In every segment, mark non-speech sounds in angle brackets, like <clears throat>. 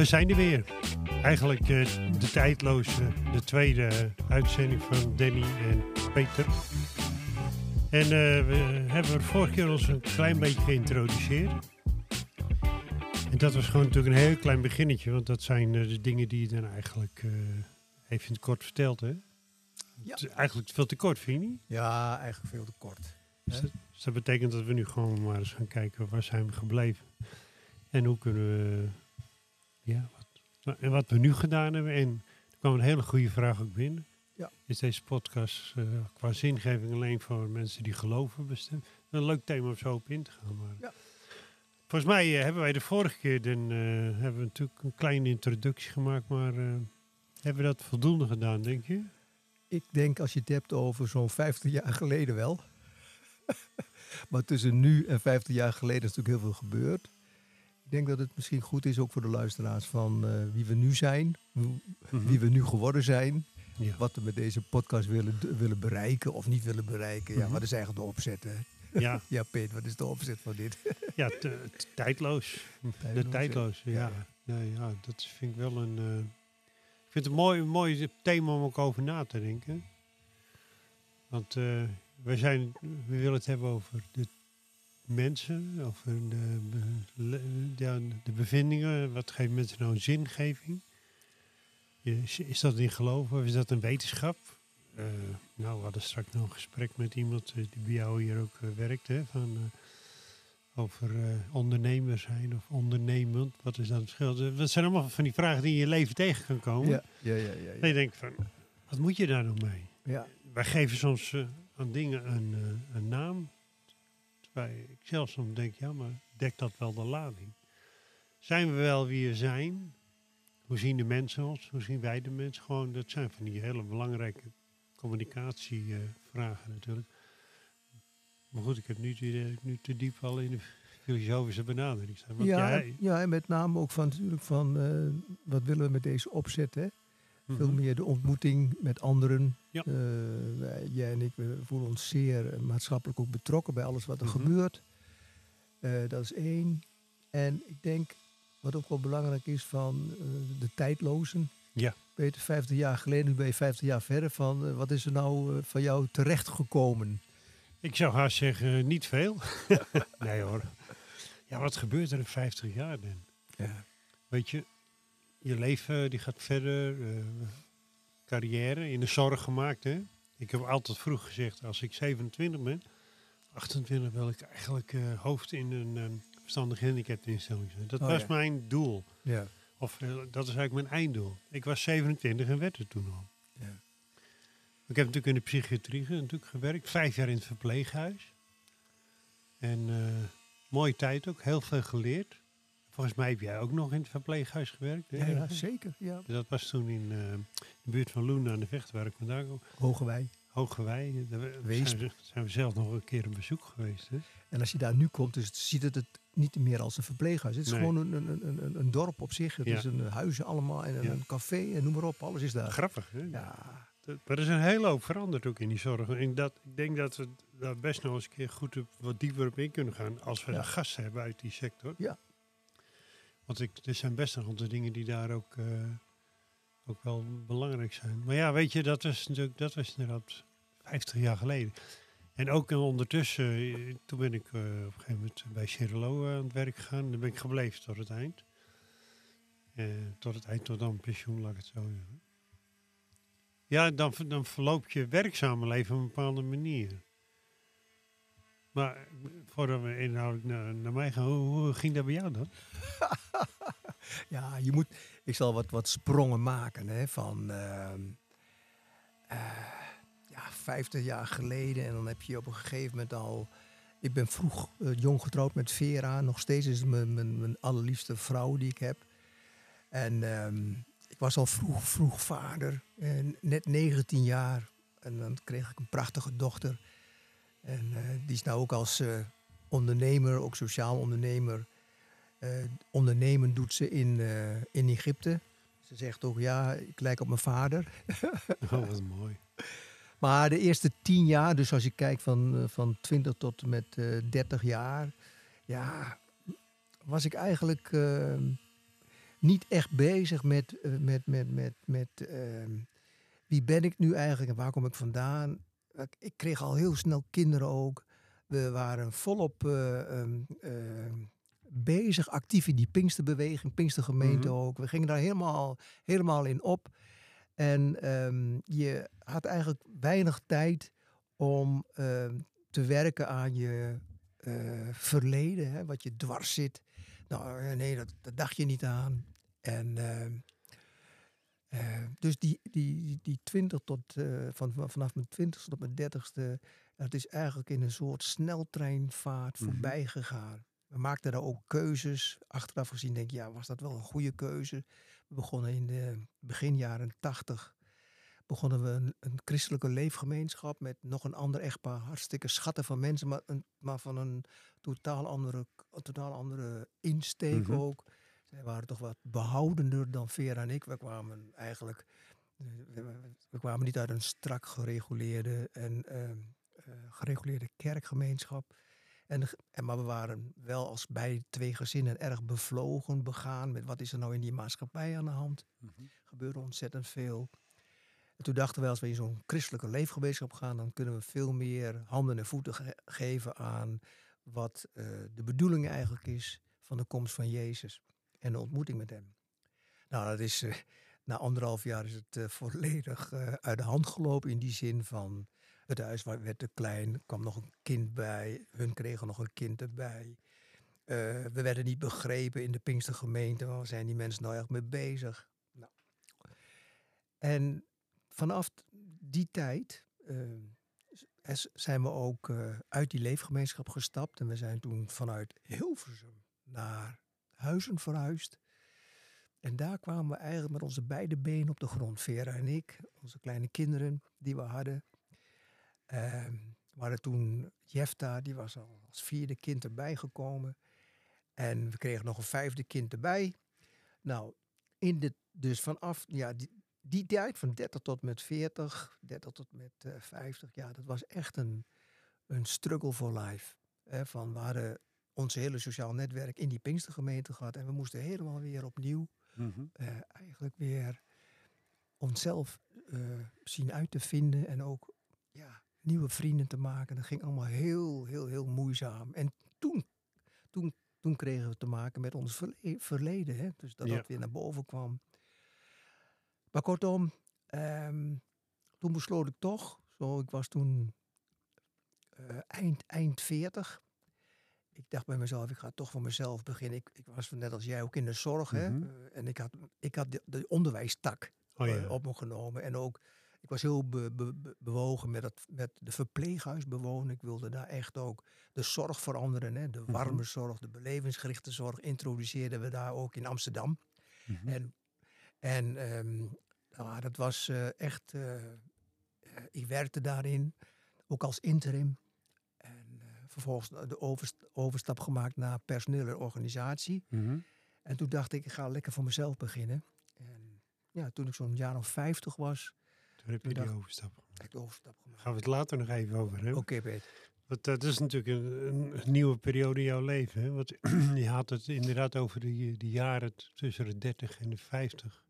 We zijn er weer. Eigenlijk eh, de tijdloze, de tweede uitzending van Danny en Peter. En eh, we hebben er vorige keer ons een klein beetje geïntroduceerd. En dat was gewoon natuurlijk een heel klein beginnetje, want dat zijn eh, de dingen die je dan eigenlijk even in het kort vertelt. Hè? Ja. Het is eigenlijk veel te kort, vind je niet? Ja, eigenlijk veel te kort. Dus dat, dus dat betekent dat we nu gewoon maar eens gaan kijken waar zijn we gebleven. En hoe kunnen we, ja, en wat we nu gedaan hebben. En er kwam een hele goede vraag ook binnen. Ja. Is deze podcast eh, qua zingeving alleen voor mensen die geloven bestemd? Een leuk thema om zo op in te gaan. Maar Ja. Volgens mij eh, hebben wij de vorige keer dan, eh, hebben we natuurlijk een kleine introductie gemaakt. Maar hebben we dat voldoende gedaan, denk je? Ik denk als je het hebt over zo'n 50 jaar geleden wel. <laughs> maar tussen nu en 50 jaar geleden is natuurlijk heel veel gebeurd. Ik denk dat het misschien goed is ook voor de luisteraars van eh, wie we nu zijn, hoe- wie we nu geworden zijn, Ja. wat we met deze podcast willen, willen bereiken of niet willen bereiken. Ja, Mhm. wat is eigenlijk de opzet? Hè? Ja, <laughs> Ja, Peter, wat is de opzet van dit? <laughs> ja tijdloos. De Tijdloos, ja. Ja. Nee, ja, dat vind ik wel een. eh, ik vind het een mooi, een mooi thema om ook over na te denken. Want wij zijn, we willen het hebben over de mensen, over de, ja, de bevindingen. Wat geeft mensen nou een zingeving? Is, is dat in geloof of is dat een wetenschap? Eh, nou, we hadden straks nog een gesprek met iemand eh, die bij jou hier ook eh, werkt. Hè, van, eh, over eh, ondernemer zijn of ondernemend. Wat is dan het verschil? Eh, Dat zijn allemaal van die vragen die je in je leven tegen kan komen. Ja, ja, ja. je denkt van, wat moet je daar nou mee? ja. Wij geven soms eh, aan dingen een, eh, een naam. Zelf soms denk, ja, maar dekt dat wel de lading? Zijn we wel wie we zijn? Hoe zien de mensen ons? Hoe zien wij de mensen? Gewoon, dat zijn van die hele belangrijke communicatievragen natuurlijk. Maar goed, ik heb nu nu te diep al in de filosofische benadering sta. Want Ja, jij- ja, en met name ook van natuurlijk van eh, wat willen we met deze opzet, hè? Veel Mhm. meer de ontmoeting met anderen. Ja. Eh, wij- jij en ik we voelen ons zeer eh, maatschappelijk ook betrokken bij alles wat er Mhm. gebeurt. Eh, dat is één. En ik denk, wat ook wel belangrijk is van de tijdlozen. Ja. Peter, 50 jaar geleden, nu ben je 50 jaar verder. Van, wat is er nou van jou terechtgekomen? Ik zou haast zeggen, niet veel. <laughs> nee hoor. Ja, wat gebeurt er in 50 jaar dan? Ja. Weet je, je leven die gaat verder. eh, carrière in de zorg gemaakt. Hè? Ik heb altijd vroeg gezegd, als ik 27 ben, 28 wil ik eigenlijk eh, hoofd in een eh, verstandig handicapinstelling zijn. Dat Oh, was ja. mijn doel. Ja. Of dat is eigenlijk mijn einddoel. Ik was 27 en werd er toen al. Ja. Ik heb natuurlijk in de psychiatrie natuurlijk gewerkt. Vijf jaar in het verpleeghuis. En mooie tijd ook. Heel veel geleerd. Volgens mij heb jij ook nog in het verpleeghuis gewerkt. hè? Ja, zeker. Ja. Dat was toen in eh, de buurt van Loen aan de Vecht, waar ik vandaan kom. Hogewij. Hogewij. Daar zijn, we- zijn we zelf nog een keer op bezoek geweest. Hè? En als je daar nu komt, dus ziet het het niet meer als een verpleeghuis. Het is Nee. gewoon een, een, een, een, een dorp op zich. Het Ja. is een huizen allemaal en een, Ja. een café en noem maar op. Alles is daar. Grappig, hè? Ja, Dat- Maar er is een hele hoop veranderd ook in die zorg. En dat, ik denk dat we daar best nog eens een keer goed op, wat dieper op in kunnen gaan. Als we Ja. een gast hebben uit die sector. Ja. Want ik, er zijn best nog aantal dingen die daar ook, eh, ook wel belangrijk zijn. Maar ja, weet je, dat was natuurlijk, dat was inderdaad 50 jaar geleden. En ook eh, ondertussen, eh, toen ben ik op een gegeven moment bij Cirilo aan het werk gegaan. Daar ben ik gebleven tot het eind. Tot het eind, tot dan pensioen, laat ik het zo. Ja, dan, dan verloopt je werkzame leven op een bepaalde manier. Eh, voordat we inhoudelijk naar, mij gaan, hoe, ging dat bij jou dan? <laughs> ja je moet, ik zal wat, wat sprongen maken hè, van eh, ja, 50 jaar geleden. En dan heb je op een gegeven moment al... Ik ben vroeg eh, jong getrouwd met Vera. Nog steeds is het mijn, mijn, mijn allerliefste vrouw die ik heb. En ehm, ik was al vroeg, vroeg vader. En net 19 jaar. En dan kreeg ik een prachtige dochter. En eh, die is nou ook als eh, ondernemer, ook sociaal ondernemer. eh, ondernemen doet ze in, in Egypte. Ze zegt ook, ja, ik lijk op mijn vader. <laughs> Oh, wat mooi. Maar de eerste tien jaar, dus als je kijkt van, van 20 tot en met eh 30 jaar, ja, was ik eigenlijk eh, niet echt bezig met, met, met, met, met ehm, wie ben ik nu eigenlijk en waar kom ik vandaan. Ik, kreeg al heel snel kinderen ook. We waren volop eh, ehm, ehm, bezig, actief in die Pinksterbeweging, Pinkstergemeente Mhm. ook. We gingen daar helemaal, helemaal in op. En ehm, je had eigenlijk weinig tijd om te werken aan je eh, verleden, hè, wat je dwars zit. Nou, nee, dat, dat dacht je niet aan. En eh, dus die, die, die 20 tot, eh, van, van- vanaf mijn 20 tot mijn 30ste, dat is eigenlijk in een soort sneltreinvaart Mhm. voorbij gegaan. We maakten daar ook keuzes. Achteraf gezien denk ik, ja, was dat wel een goede keuze? We begonnen in de begin jaren 80 begonnen we een, een christelijke leefgemeenschap met nog een ander echtpaar. Hartstikke schatten van mensen, maar, een, maar van een totaal andere, een totaal andere insteek Mhm. ook. Zij waren toch wat behoudender dan Vera en ik. We kwamen eigenlijk eh, we, kwamen niet uit een strak gereguleerde en ehm, eh, gereguleerde kerkgemeenschap. En, en, maar we waren wel als bij twee gezinnen erg bevlogen, begaan met wat is er nou in die maatschappij aan de hand gebeurde ontzettend veel. En toen dachten we, als we in zo'n christelijke leefgemeenschap gaan, dan kunnen we veel meer handen en voeten ge- geven aan wat eh, de bedoeling eigenlijk is van de komst van Jezus en de ontmoeting met hem. Nou, dat is, eh, na anderhalf jaar is het eh, volledig eh, uit de hand gelopen in die zin van het huis werd te klein, kwam nog een kind bij, hun kregen nog een kind erbij. We werden niet begrepen in de Pinkstergemeente, waar zijn die mensen nou echt mee bezig? Nou. En vanaf die tijd zijn we ook uit die leefgemeenschap gestapt. En we zijn toen vanuit Hilversum naar Huizen verhuisd. En daar kwamen we eigenlijk met onze beide benen op de grond. Vera en ik, onze kleine kinderen die we hadden. Ehm, we hadden toen Jefta, die was al als vierde kind erbij gekomen. En we kregen nog een vijfde kind erbij. Nou, in de, dus vanaf ja, die, die tijd van 30 tot met 40, 30 tot met eh 50, ja, dat was echt een, een struggle for life. Van we hadden ons hele sociaal netwerk in die Pinkstergemeente gehad en we moesten helemaal weer opnieuw Mhm. eh, eigenlijk weer onszelf eh, zien uit te vinden en ook ja, nieuwe vrienden te maken. Dat ging allemaal heel, heel, heel moeizaam. En toen, toen, toen kregen we te maken met ons verle- verleden. Hè? Dus dat Ja. dat weer naar boven kwam. Maar kortom, ehm, toen besloot ik toch, zo, ik was toen eh, eind, eind 40. Ik dacht bij mezelf, ik ga toch voor mezelf beginnen. Ik, ik was net als jij ook in de zorg. hè? Mhm. Eh, en ik had, ik had de, de onderwijstak Oh eh, ja. op me genomen. En ook, ik was heel be- be- be- bewogen met, het, met de verpleeghuis bewonen. Ik wilde daar echt ook de zorg veranderen. Hè? De Mhm. warme zorg, de belevingsgerichte zorg introduceerden we daar ook in Amsterdam. Mhm. En, en ehm, nou, dat was eh, echt, ik werkte daarin, ook als interim. En eh, vervolgens de overst- overstap gemaakt naar personele organisatie. Mhm. En toen dacht ik, ik ga lekker voor mezelf beginnen. En ja, toen ik zo'n jaar of 50 was, Toen heb je die overstap gemaakt. de overstap gemaakt. Gaan we het later nog even over hebben. Oké, Peter. Want dat is natuurlijk een, een nieuwe periode in jouw leven. Hè? Want <clears throat> je had het inderdaad over die, die jaren tussen de 30 en de 50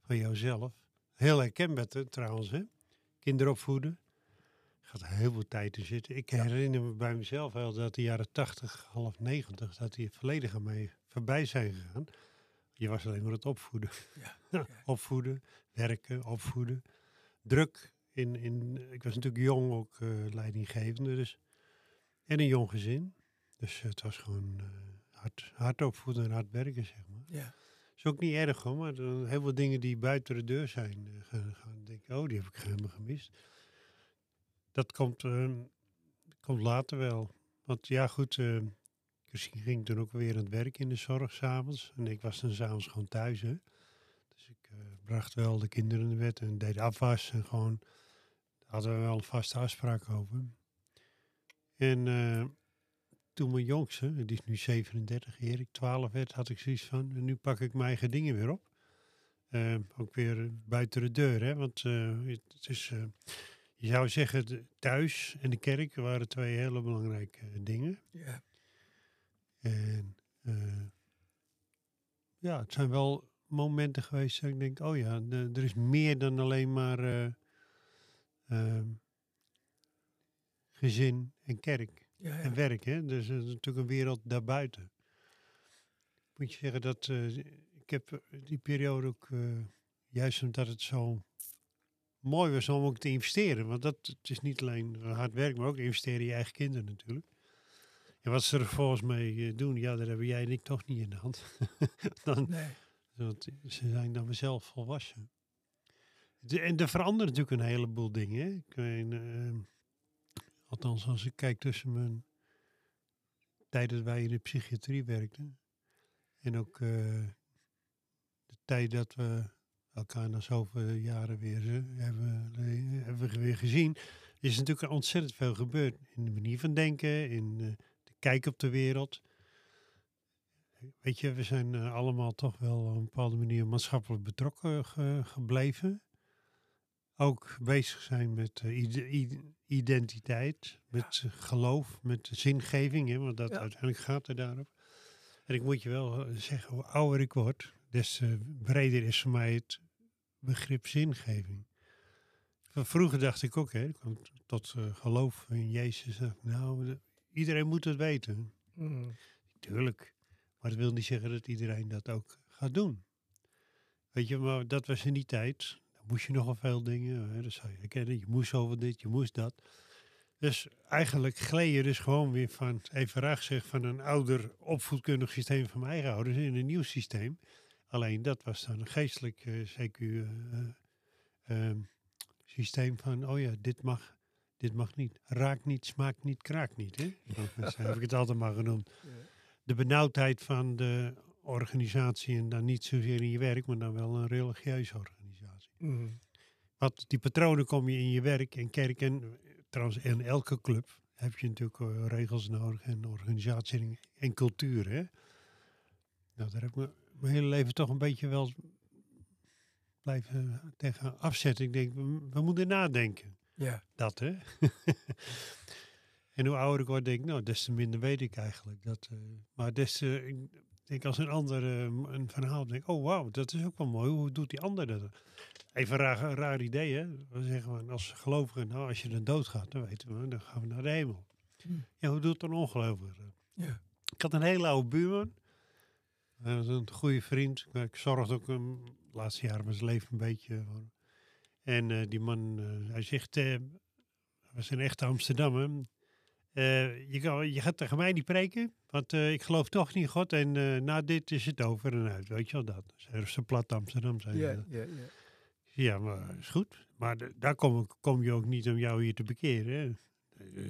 van jouzelf. Heel herkenbaar trouwens, hè? Kinderen opvoeden. Gaat heel veel tijd in zitten. Ik herinner me bij mezelf wel dat de jaren 80, half 90, dat die volledig aan mij voorbij zijn gegaan. Je was alleen maar het opvoeden. Ja, <laughs> Ja, opvoeden, werken, opvoeden. Druk. In, in, ik was natuurlijk jong, ook eh, leidinggevende. Dus, en een jong gezin. Dus het was gewoon eh, hard, hard opvoeden en hard werken, zeg maar. Ja. is ook niet erg hoor, maar dan heel veel dingen die buiten de deur zijn. eh, gaan, gaan denken, oh, die heb ik helemaal gemist. Dat komt, eh, komt later wel. Want ja, goed, eh Christine ging toen ook weer aan het werk in de zorg s'avonds. En ik was dan s'avonds gewoon thuis, hè. Dus ik eh, bracht wel de kinderen in de bed en deed afwas en gewoon, daar hadden we wel een vaste afspraak over. En eh, toen mijn jongste, die is nu 37, Erik 12 werd, had ik zoiets van, nu pak ik mijn eigen dingen weer op. Eh, ook weer buiten de deur, hè, want eh, het is, je zou zeggen, de- thuis en de kerk waren twee hele belangrijke dingen. Ja. En eh, ja, het zijn wel momenten geweest dat ik denk, oh ja, de- er is meer dan alleen maar eh, ehm, gezin en kerk Ja, en werk. Hè? Dus er is natuurlijk een wereld daarbuiten. Moet je zeggen dat eh, ik heb eh, die periode ook, eh, juist omdat het zo mooi was om ook te investeren. Want dat het is niet alleen hard werk, maar ook investeren in je eigen kinderen natuurlijk. En wat ze er volgens mij eh, doen, ja, daar hebben jij en ik toch niet in de hand. <laughs> dan, Nee. want ze zijn dan zelf volwassen. De, en er veranderen natuurlijk een heleboel dingen. Hè? Ik ehm, althans, als ik kijk tussen mijn tijd dat wij in de psychiatrie werkten. En ook eh, de tijd dat we elkaar na zoveel jaren weer eh, hebben, eh, hebben we weer gezien. Is natuurlijk ontzettend veel gebeurd. In de manier van denken, in eh, de kijk op de wereld. Weet je, we zijn allemaal toch wel op een bepaalde manier maatschappelijk betrokken ge- gebleven. Ook bezig zijn met identiteit, met geloof, met zingeving, hè, want dat Ja. uiteindelijk gaat er daarop. En ik moet je wel zeggen, hoe ouder ik word, des eh, breder is voor mij het begrip zingeving. Vroeger dacht ik ook, hè, ik kwam tot eh, geloof in Jezus. Nou, de- iedereen moet het weten. Mm. Tuurlijk. Maar dat wil niet zeggen dat iedereen dat ook gaat doen. Weet je, maar dat was in die tijd. Dan moest je nogal veel dingen. Hè, dat zou je herkennen. Je moest over dit, je moest dat. Dus eigenlijk gleed je dus gewoon weer van, even raar gezegd, van een ouder opvoedkundig systeem van mijn eigen ouders in een nieuw systeem. Alleen dat was dan een geestelijk eh, CQ eh, eh, ehm, systeem van, oh ja, dit mag, dit mag niet. Raakt niet, smaakt niet, kraakt niet. Hè? <laughs> Zo heb ik het altijd maar genoemd de benauwdheid van de organisatie en dan niet zozeer in je werk, maar dan wel een religieuze organisatie. Mm. Want die patronen kom je in je werk en kerk en trouwens in elke club heb je natuurlijk regels nodig en organisatie en, en cultuur. Hè? Nou, daar heb ik me- mijn hele leven toch een beetje wel blijven tegen afzetten. Ik denk, we, we moeten nadenken. Ja. Dat, hè? <laughs> en hoe ouder ik word, denk ik, nou, des te minder weet ik eigenlijk. Dat, eh, maar des te, ik denk als een ander eh, een verhaal, denk oh wauw, dat is ook wel mooi. Hoe doet die ander dat? Even een raar, raar idee, hè? We zeggen van, als gelovigen, nou, als je dan doodgaat, dan weten we, dan gaan we naar de hemel. Hmm. Ja, hoe doet een ongelovige? Ja. Ik had een hele oude buurman. Hij was een goede vriend. Ik- Ik zorgde ook hem de laatste jaren van zijn leven een beetje. En eh, die man, eh, hij zegt, hij was een echte Amsterdammer. Je, kan, je gaat tegen mij niet preken, want ik geloof toch niet in God. En na dit is het over en uit, weet je wel dat. Dat is zo plat Amsterdam. Hij Ja, dat. ja, ja. Ja, maar is goed. Maar de- daar kom, kom je ook niet om jou hier te bekeren. Hè?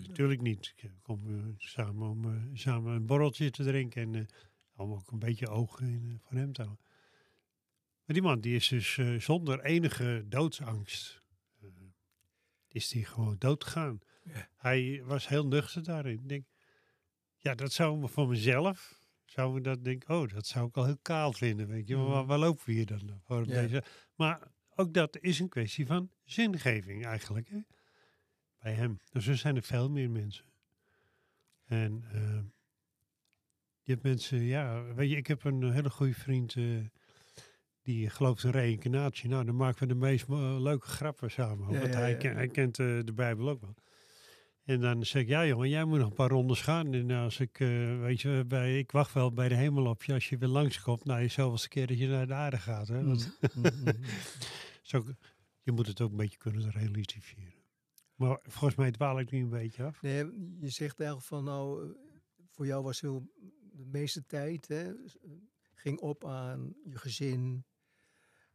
Natuurlijk niet. Ik kom samen om samen een borreltje te drinken en om ook een beetje ogen in, eh, voor hem te houden. Maar die man die is dus eh, zonder enige doodsangst, eh, is die gewoon doodgegaan. Ja. Hij was heel nuchter daarin. Ik denk, ja, dat zou me voor mezelf, zou we dat denken, oh, dat zou ik al heel kaal vinden, weet je. Maar Mhm. waar, waar lopen we hier dan voor? Ja. Deze? Maar ook dat is een kwestie van zingeving eigenlijk, hè? bij hem. Dus er zijn er veel meer mensen. En je hebt mensen, ja, weet je, ik heb een hele goede vriend eh, die gelooft in reïncarnatie. Nou, dan maken we de meest leuke grappen samen. Ja, want ja, hij, ken- hij kent eh, de Bijbel ook wel. En dan zeg ik, ja jongen, jij moet nog een paar rondes gaan. En als ik, eh, weet je, bij, ik wacht wel bij de hemel op je als je weer langskomt. Nou, je zoveelste keer dat je naar de aarde gaat. Hè? Want Mm, mm, mm. <laughs> zo, je moet het ook een beetje kunnen relativeren. Maar volgens mij dwaal ik nu een beetje af. Nee, je zegt eigenlijk van nou, eh, voor jou was heel de meeste tijd hè, eh, ging op aan je gezin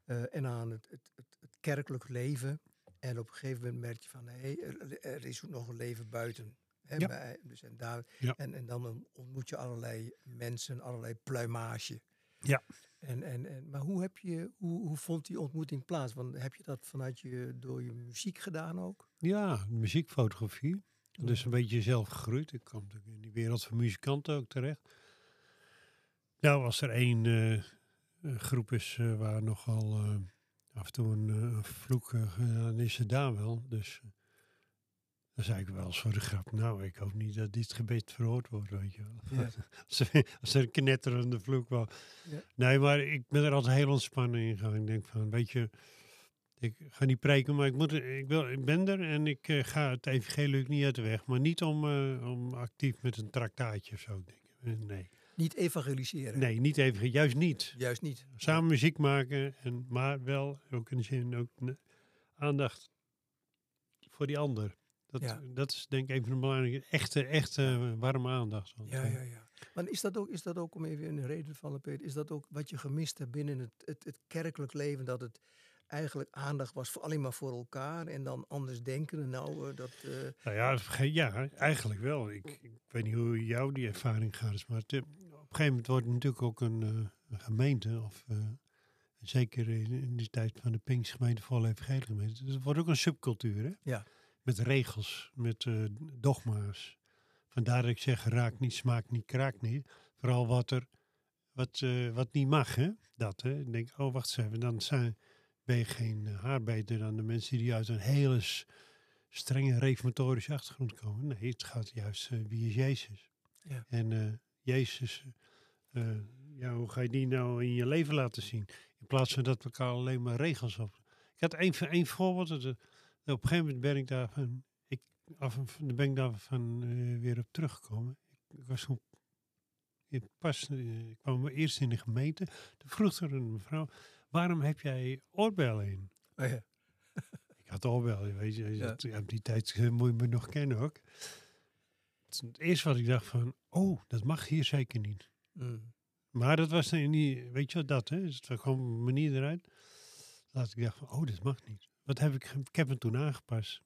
eh, en aan het, het, het, het kerkelijk leven. En op een gegeven moment merk je van hé, er, er is ook nog een leven buiten. Hè, Ja. bij- dus en, daar, Ja. en, en dan ontmoet je allerlei mensen, allerlei pluimage. Ja. En, en, en, maar hoe, heb je, hoe, hoe vond die ontmoeting plaats? Want heb je dat vanuit je, door je muziek gedaan ook? Ja, muziekfotografie. Dus een beetje zelf gegroeid. Ik kwam natuurlijk in die wereld van muzikanten ook terecht. Nou, als er één eh, groep is uh, waar nogal uh, af en toe een, vloek gedaan is, het daar wel. Dus dan zei ik wel eens voor de grap, nou, ik hoop niet dat dit gebed verhoord wordt, weet je wel. Ja. <laughs> als, er, als er een knetterende vloek was. Ja. Nee, maar ik ben er altijd heel ontspannen in gegaan. Ik denk van, weet je, ik ga niet preken, maar ik, moet, ik, wil, ik ben er en ik uh, ga het evangelie niet uit de weg. Maar niet om, uh, om actief met een traktaatje of zo, denk ik. Nee. Niet evangeliseren? Nee, niet evangeliseren. Juist niet. Juist niet. Samen muziek maken, en, maar wel, ook in de zin, ook aandacht voor die ander. Dat, ja. dat is denk ik een van de belangrijke, echte, echte warme aandacht. Ja, ja, ja. Maar is dat ook, is dat ook om even in de reden te vallen, Peter, is dat ook wat je gemist hebt binnen het, het, het kerkelijk leven? Dat het eigenlijk aandacht was voor alleen maar voor elkaar en dan anders denken. Nou, uh, dat, uh... nou ja, ja, eigenlijk wel. Ik, ik, weet niet hoe jou die ervaring gaat, maar het, op een gegeven moment wordt het natuurlijk ook een, uh, een gemeente, of zeker in, in, die tijd van de Pinkstgemeente, volle evangelie gemeente. Dus het wordt ook een subcultuur, hè? Ja met regels, met dogma's. Vandaar dat ik zeg, raak niet, smaak niet, kraak niet. Vooral wat er, wat, wat niet mag, hè. Dat, hè. Ik denk, oh, wacht eens even, dan zijn, ben je geen haarbeter dan de mensen die uit een hele strenge reformatorische achtergrond komen. Nee, het gaat juist, uh, wie is Jezus? Ja. En Jezus, ja, hoe ga je die nou in je leven laten zien? In plaats van dat we elkaar alleen maar regels op. Ik had één, één voorbeeld, op een gegeven moment ben ik daar van, ik, af, ben ik daar van weer op teruggekomen. Ik, ik was zo, ik, pas, ik kwam eerst in de gemeente. Toen vroeg er een mevrouw, waarom heb jij oorbellen in? <laughs> Oh ja. ik had oorbellen, weet je. Ja. Dat, op die tijd uh, moet je me nog kennen ook. Het eerste wat ik dacht van, oh, dat mag hier zeker niet. Mm. Maar dat was niet, weet je wat dat, hè? Dus het kwam een manier eruit. Dat ik dacht van, oh, dat mag niet. Wat heb ik, ik heb hem toen aangepast.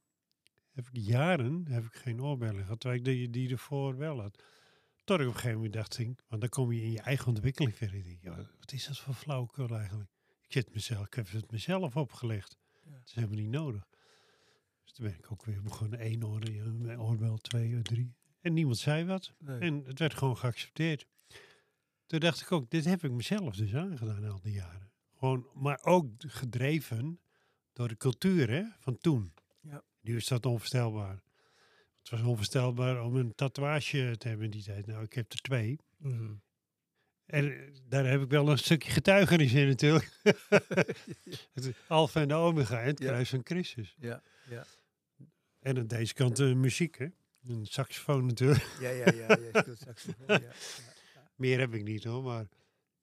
Heb ik jaren heb ik geen oorbellen gehad, terwijl ik die, die ervoor wel had. Tot ik op een gegeven moment dacht, want dan kom je in je eigen ontwikkeling verder. Wat is dat voor flauwekul eigenlijk? Ik, zit mezelf, ik heb het mezelf opgelegd. Ja. Het is helemaal niet nodig. Dus toen ben ik ook weer begonnen. één oor, ja, oorbel, twee, drie. En niemand zei wat. Nee. En het werd gewoon geaccepteerd. Toen dacht ik ook, dit heb ik mezelf dus aangedaan al die jaren. Gewoon, maar ook gedreven door de cultuur hè, van toen. Ja. Nu is dat onvoorstelbaar. Het was onvoorstelbaar om een tatoeage te hebben in die tijd. Nou, ik heb er twee. Mm -hmm. En eh, daar heb ik wel een stukje getuigenis in natuurlijk. <laughs> het alfa en de omega en het kruis van Christus. Ja, ja. En aan deze kant uh, muziek, hè. Een saxofoon natuurlijk. Ja, ja, ja. ja, saxofoon, ja, ja, ja. Meer heb ik niet hoor, maar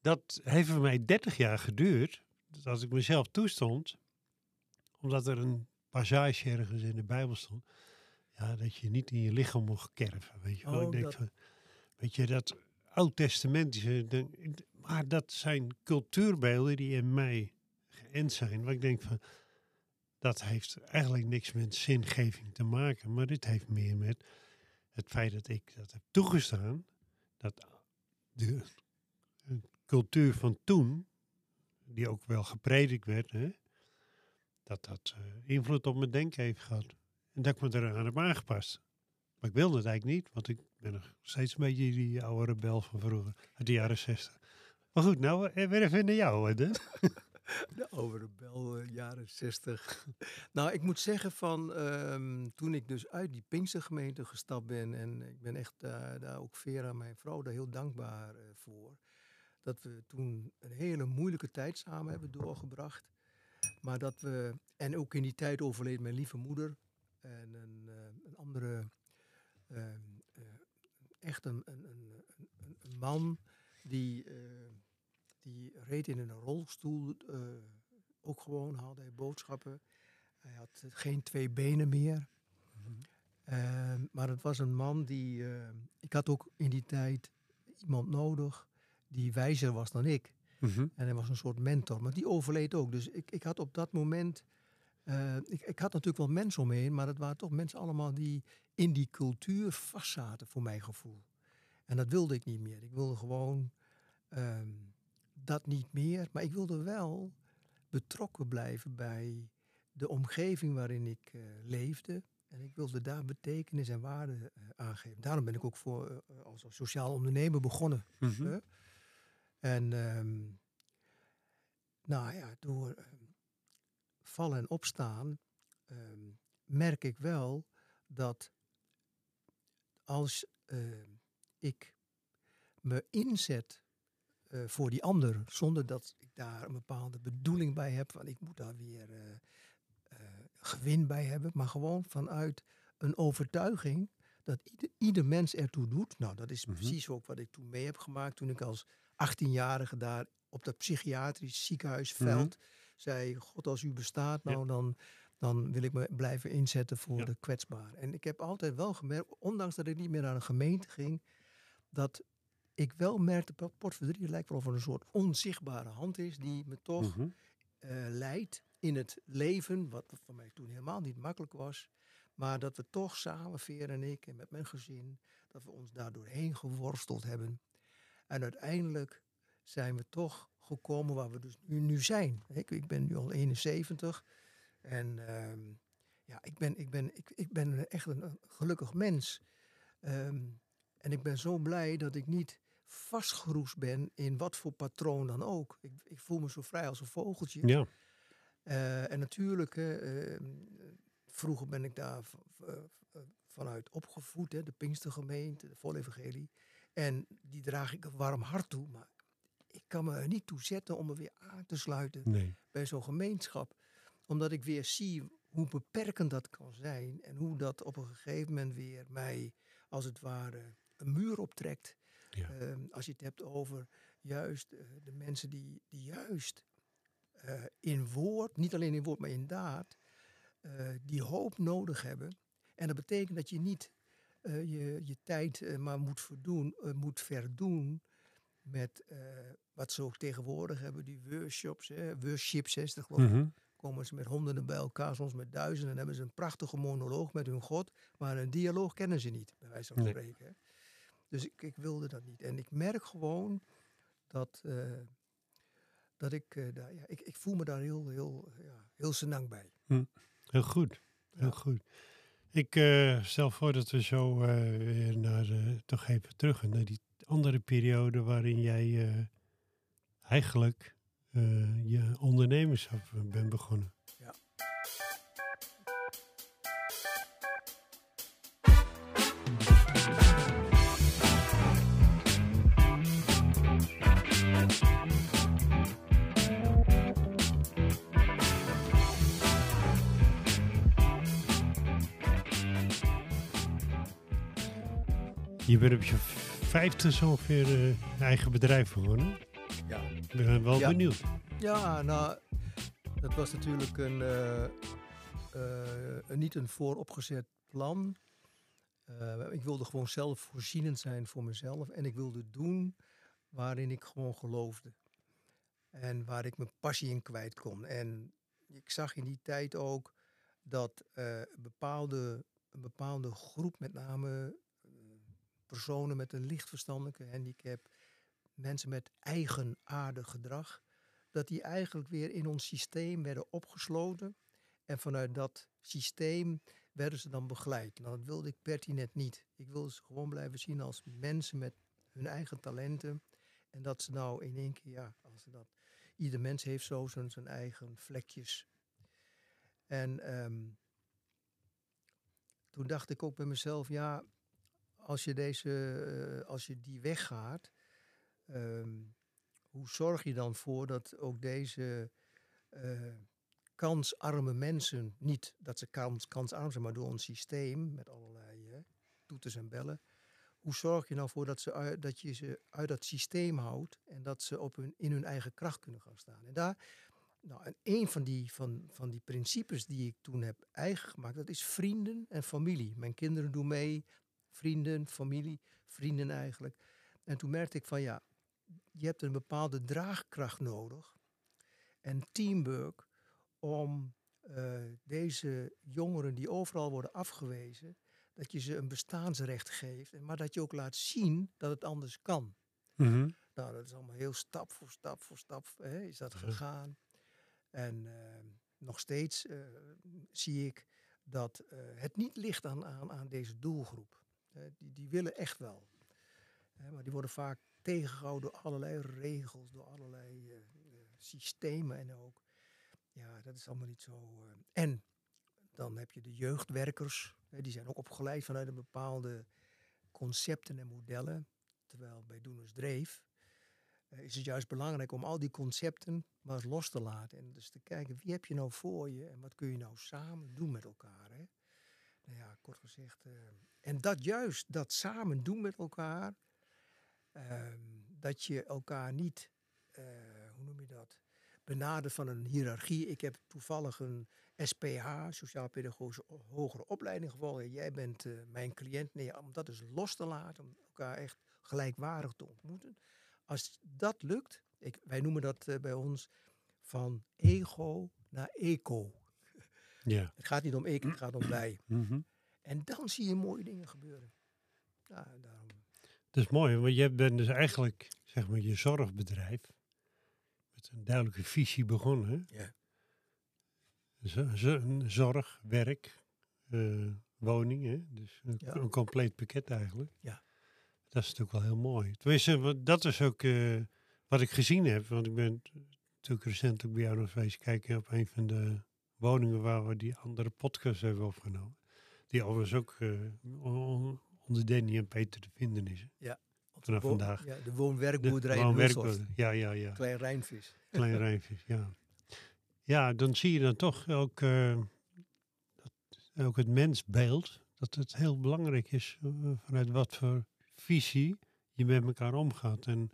dat heeft voor mij 30 jaar geduurd. Dat als ik mezelf toestond, omdat er een passage ergens in de Bijbel stond, ja, dat je niet in je lichaam mocht kerven. Weet je, wel. Oh, ik denk dat- van, weet je, dat oud-testamentische, maar dat zijn cultuurbeelden die in mij geënt zijn. Waar ik denk van, dat heeft eigenlijk niks met zingeving te maken, maar dit heeft meer met het feit dat ik dat heb toegestaan, dat de cultuur van toen, die ook wel gepredikt werd, hè, dat dat eh, invloed op mijn denken heeft gehad. En dat ik me eraan heb aangepast. Ik wilde het eigenlijk niet, want ik ben nog steeds een beetje die oude rebel van vroeger, uit de jaren zestig. Maar goed, nou, eh, weer even naar jou, hè. <laughs> De oude rebel, eh, jaren 60. <laughs> nou, ik moet zeggen van ehm, toen ik dus uit die Pinkstergemeente gestapt ben en ik ben echt eh, daar ook Vera, mijn vrouw, daar heel dankbaar voor. Dat we toen een hele moeilijke tijd samen hebben doorgebracht. Maar dat we, en ook in die tijd overleed mijn lieve moeder en een, een andere, echt een, een, een, een, man die, eh, die reed in een rolstoel, eh, ook gewoon haalde hij boodschappen. Hij had geen twee benen meer. Ehm, maar het was een man die, eh, ik had ook in die tijd iemand nodig die wijzer was dan ik. En hij was een soort mentor, maar die overleed ook. Dus ik, ik had op dat moment. Eh, ik, ik had natuurlijk wel mensen om me heen, maar het waren toch mensen allemaal die in die cultuur vastzaten, voor mijn gevoel. En dat wilde ik niet meer. Ik wilde gewoon ehm, dat niet meer. Maar ik wilde wel betrokken blijven bij de omgeving waarin ik eh, leefde. En ik wilde daar betekenis en waarde uh, aangeven. Daarom ben ik ook voor, als sociaal ondernemer begonnen. Mm -hmm. En um, nou ja, door vallen en opstaan um, merk ik wel dat als ik me inzet uh, voor die ander, zonder dat ik daar een bepaalde bedoeling bij heb, van ik moet daar weer uh, uh, gewin bij hebben, maar gewoon vanuit een overtuiging dat ieder, ieder mens ertoe doet. Nou, dat is Mhm. precies ook wat ik toen mee heb gemaakt toen ik als 18-jarige daar op dat psychiatrisch ziekenhuisveld zei, God als u bestaat. Ja. nou dan, dan wil ik me blijven inzetten voor Ja. de kwetsbaren. En ik heb altijd wel gemerkt, ondanks dat ik niet meer naar een gemeente ging, dat ik wel merkte, dat Port Verdriet lijkt wel of er een soort onzichtbare hand is die me toch Mhm. eh, leidt in het leven, wat voor mij toen helemaal niet makkelijk was. Maar dat we toch samen, Veer en ik, en met mijn gezin, dat we ons daar doorheen geworsteld hebben. En uiteindelijk zijn we toch gekomen waar we dus nu, nu zijn. Ik, ik ben nu al 71 en ehm, ja, ik ben, ik, ben, ik, ik ben echt een, gelukkig mens. Ehm, en ik ben zo blij dat ik niet vastgeroest ben in wat voor patroon dan ook. Ik, ik voel me zo vrij als een vogeltje. Ja. Eh, en natuurlijk, hè, eh, vroeger ben ik daar v- v- vanuit opgevoed, hè, de Pinkstergemeente, de Volevangelie. En die draag ik een warm hart toe, maar ik kan me er niet toe zetten om me weer aan te sluiten Nee. bij zo'n gemeenschap. Omdat ik weer zie hoe beperkend dat kan zijn en hoe dat op een gegeven moment weer mij als het ware een muur optrekt. Ja. Ehm, als je het hebt over juist eh, de mensen die, die juist eh, in woord, niet alleen in woord, maar in daad, eh, die hoop nodig hebben. En dat betekent dat je niet je, je tijd maar moet, verdoen, moet verdoen met eh, wat ze ook tegenwoordig hebben, die worships, hè, worships, hè, is dat geloof ik. Mhm. Komen ze met honderden bij elkaar, soms met duizenden, en hebben ze een prachtige monoloog met hun God, maar een dialoog kennen ze niet, bij wijze van Nee. spreken. hè. Dus ik, ik wilde dat niet. En ik merk gewoon dat, eh, dat ik, eh, daar, ja, ik, ik voel me daar heel, heel, ja, heel senang bij. Heel goed. Heel Ja. goed. Ik stel voor dat we zo weer naar, toch even terug naar die andere periode waarin jij eh, eigenlijk eh, je ondernemerschap eh, bent begonnen. Ja. Je bent op je vijfde zo ongeveer eh, eigen bedrijf begonnen. Ja. Ik ben wel Ja. benieuwd. Ja, nou, dat was natuurlijk een, eh, eh, een- niet een vooropgezet plan. Eh, ik wilde gewoon zelf voorzienend zijn voor mezelf. En ik wilde doen waarin ik gewoon geloofde. En waar ik mijn passie in kwijt kon. En ik zag in die tijd ook dat eh, een, bepaalde, een bepaalde groep, met name personen met een licht verstandelijke handicap, mensen met eigenaardig gedrag, dat die eigenlijk weer in ons systeem werden opgesloten. En vanuit dat systeem werden ze dan begeleid. Nou, dat wilde ik pertinent niet. Ik wilde ze gewoon blijven zien als mensen met hun eigen talenten. En dat ze nou in één keer, ja, als ze dat. Ieder mens heeft zo zijn, zijn eigen vlekjes. En ehm, toen dacht ik ook bij mezelf, ja, als je, deze, eh, als je die weggaat, ehm, hoe zorg je dan voor dat ook deze eh, kansarme mensen, niet dat ze kans, kansarm zijn, maar door ons systeem met allerlei eh, toeters en bellen, hoe zorg je nou voor dat, ze uit, dat je ze uit dat systeem houdt en dat ze op hun, in hun eigen kracht kunnen gaan staan? En daar, nou, en een van die, van, van die principes die ik toen heb eigen gemaakt, dat is vrienden en familie. Mijn kinderen doen mee, vrienden, familie, vrienden eigenlijk. En toen merkte ik van ja, je hebt een bepaalde draagkracht nodig en teamwork om eh, deze jongeren die overal worden afgewezen, dat je ze een bestaansrecht geeft, maar dat je ook laat zien dat het anders kan. Mhm. Nou, dat is allemaal heel stap voor stap voor stap hè, is dat gegaan. En eh, nog steeds eh, zie ik dat eh, het niet ligt aan, aan, aan deze doelgroep. Die, die willen echt wel. Maar die worden vaak tegengehouden door allerlei regels, door allerlei eh, eh, systemen en ook. Ja, dat is allemaal niet zo. eh. En dan heb je de jeugdwerkers, die zijn ook opgeleid vanuit een bepaalde concepten en modellen. Terwijl bij Doeners Dreef is het juist belangrijk om al die concepten maar eens los te laten. En dus te kijken, wie heb je nou voor je en wat kun je nou samen doen met elkaar. Hè? Nou ja, kort gezegd. eh, en dat juist, dat samen doen met elkaar, ehm, dat je elkaar niet, eh, hoe noem je dat, benadert van een hiërarchie. Ik heb toevallig een SPH, Sociaal-Pedagogische Hogere Opleiding gevolgd. Jij bent eh, mijn cliënt. Nee, om dat dus los te laten, om elkaar echt gelijkwaardig te ontmoeten. Als dat lukt, ik, wij noemen dat bij ons van ego naar eco. Ja. Het gaat niet om ik, het gaat om <clears throat> wij. Mhm. En dan zie je mooie dingen gebeuren. Ja, daarom. Dat is mooi, want je bent dus eigenlijk, zeg maar, je zorgbedrijf met een duidelijke visie begonnen. Ja. Z- een zorg, werk, eh, woning, hè? dus een, Ja. een compleet pakket eigenlijk. Ja. Dat is natuurlijk wel heel mooi. Tenminste, dat is ook eh, wat ik gezien heb, want ik ben natuurlijk recentelijk bij jou nog geweest kijken op een van de woningen waar we die andere podcast hebben opgenomen. Die overigens ook eh, on- onder Danny en Peter te vinden is. hè? Vanaf Wo- vandaag. Ja, de woon-werkboerderij Hulshorst. Ja, ja, ja. Klein Rijnvis. Klein <laughs> rijnvis, ja. Ja, dan zie je dan toch ook, eh, dat, ook het mensbeeld, dat het heel belangrijk is eh, vanuit wat voor visie je met elkaar omgaat. En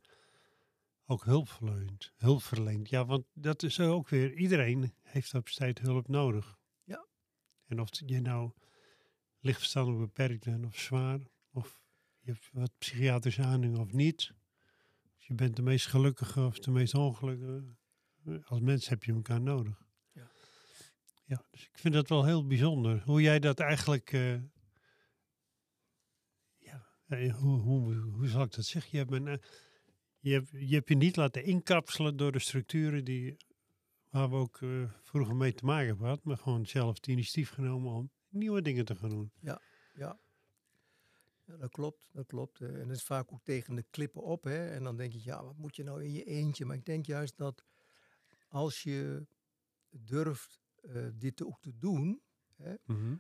ook hulp verleent. Hulp verleent. Ja, want dat is ook weer, iedereen heeft op tijd hulp nodig. Ja. En of je nou lichtverstandelijk beperkt bent of zwaar, of je hebt wat psychiatrische aandoening of niet. Of je bent de meest gelukkige of de meest ongelukkige. Eh, Als mens heb je elkaar nodig. Ja. Ja, dus ik vind dat wel heel bijzonder. Hoe jij dat eigenlijk... eh, ja, eh, hoe, hoe, hoe zal ik dat zeggen? Je hebt, je, hebt, je hebt je niet laten inkapselen door de structuren die, waar we ook eh, vroeger mee te maken hebben gehad. Maar gewoon zelf het initiatief genomen om nieuwe dingen te gaan doen. Ja. ja, dat klopt, dat klopt. eh, En dat is vaak ook tegen de klippen op. Hè? En dan denk je, ja, wat moet je nou in je eentje? Maar ik denk juist dat als je durft eh, dit ook te doen,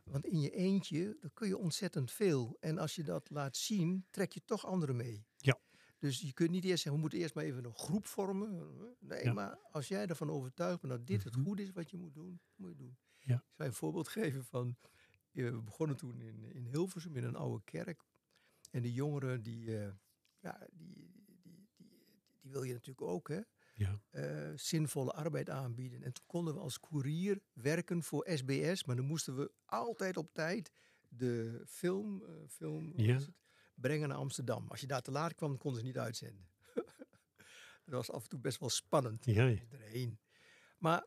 want in je eentje, dan kun je ontzettend veel. En als je dat laat zien, trek je toch anderen mee. Ja. Dus je kunt niet eerst zeggen, we moeten eerst maar even een groep vormen. Nee, Ja. maar als jij ervan overtuigd bent dat dit het Mhm. goed is wat je moet doen, moet je doen. Ja. Ik zou je een voorbeeld geven van, eh, we begonnen toen in, in Hilversum in een oude kerk. En de jongeren, die, eh, ja, die, die, die, die wil je natuurlijk ook, hè Ja. eh, zinvolle arbeid aanbieden. En toen konden we als koerier werken voor SBS, maar dan moesten we altijd op tijd de film, film Ja. het, brengen naar Amsterdam. Als je daar te laat kwam, konden ze niet uitzenden. <laughs> dat was af en toe best wel spannend. Iedereen. Maar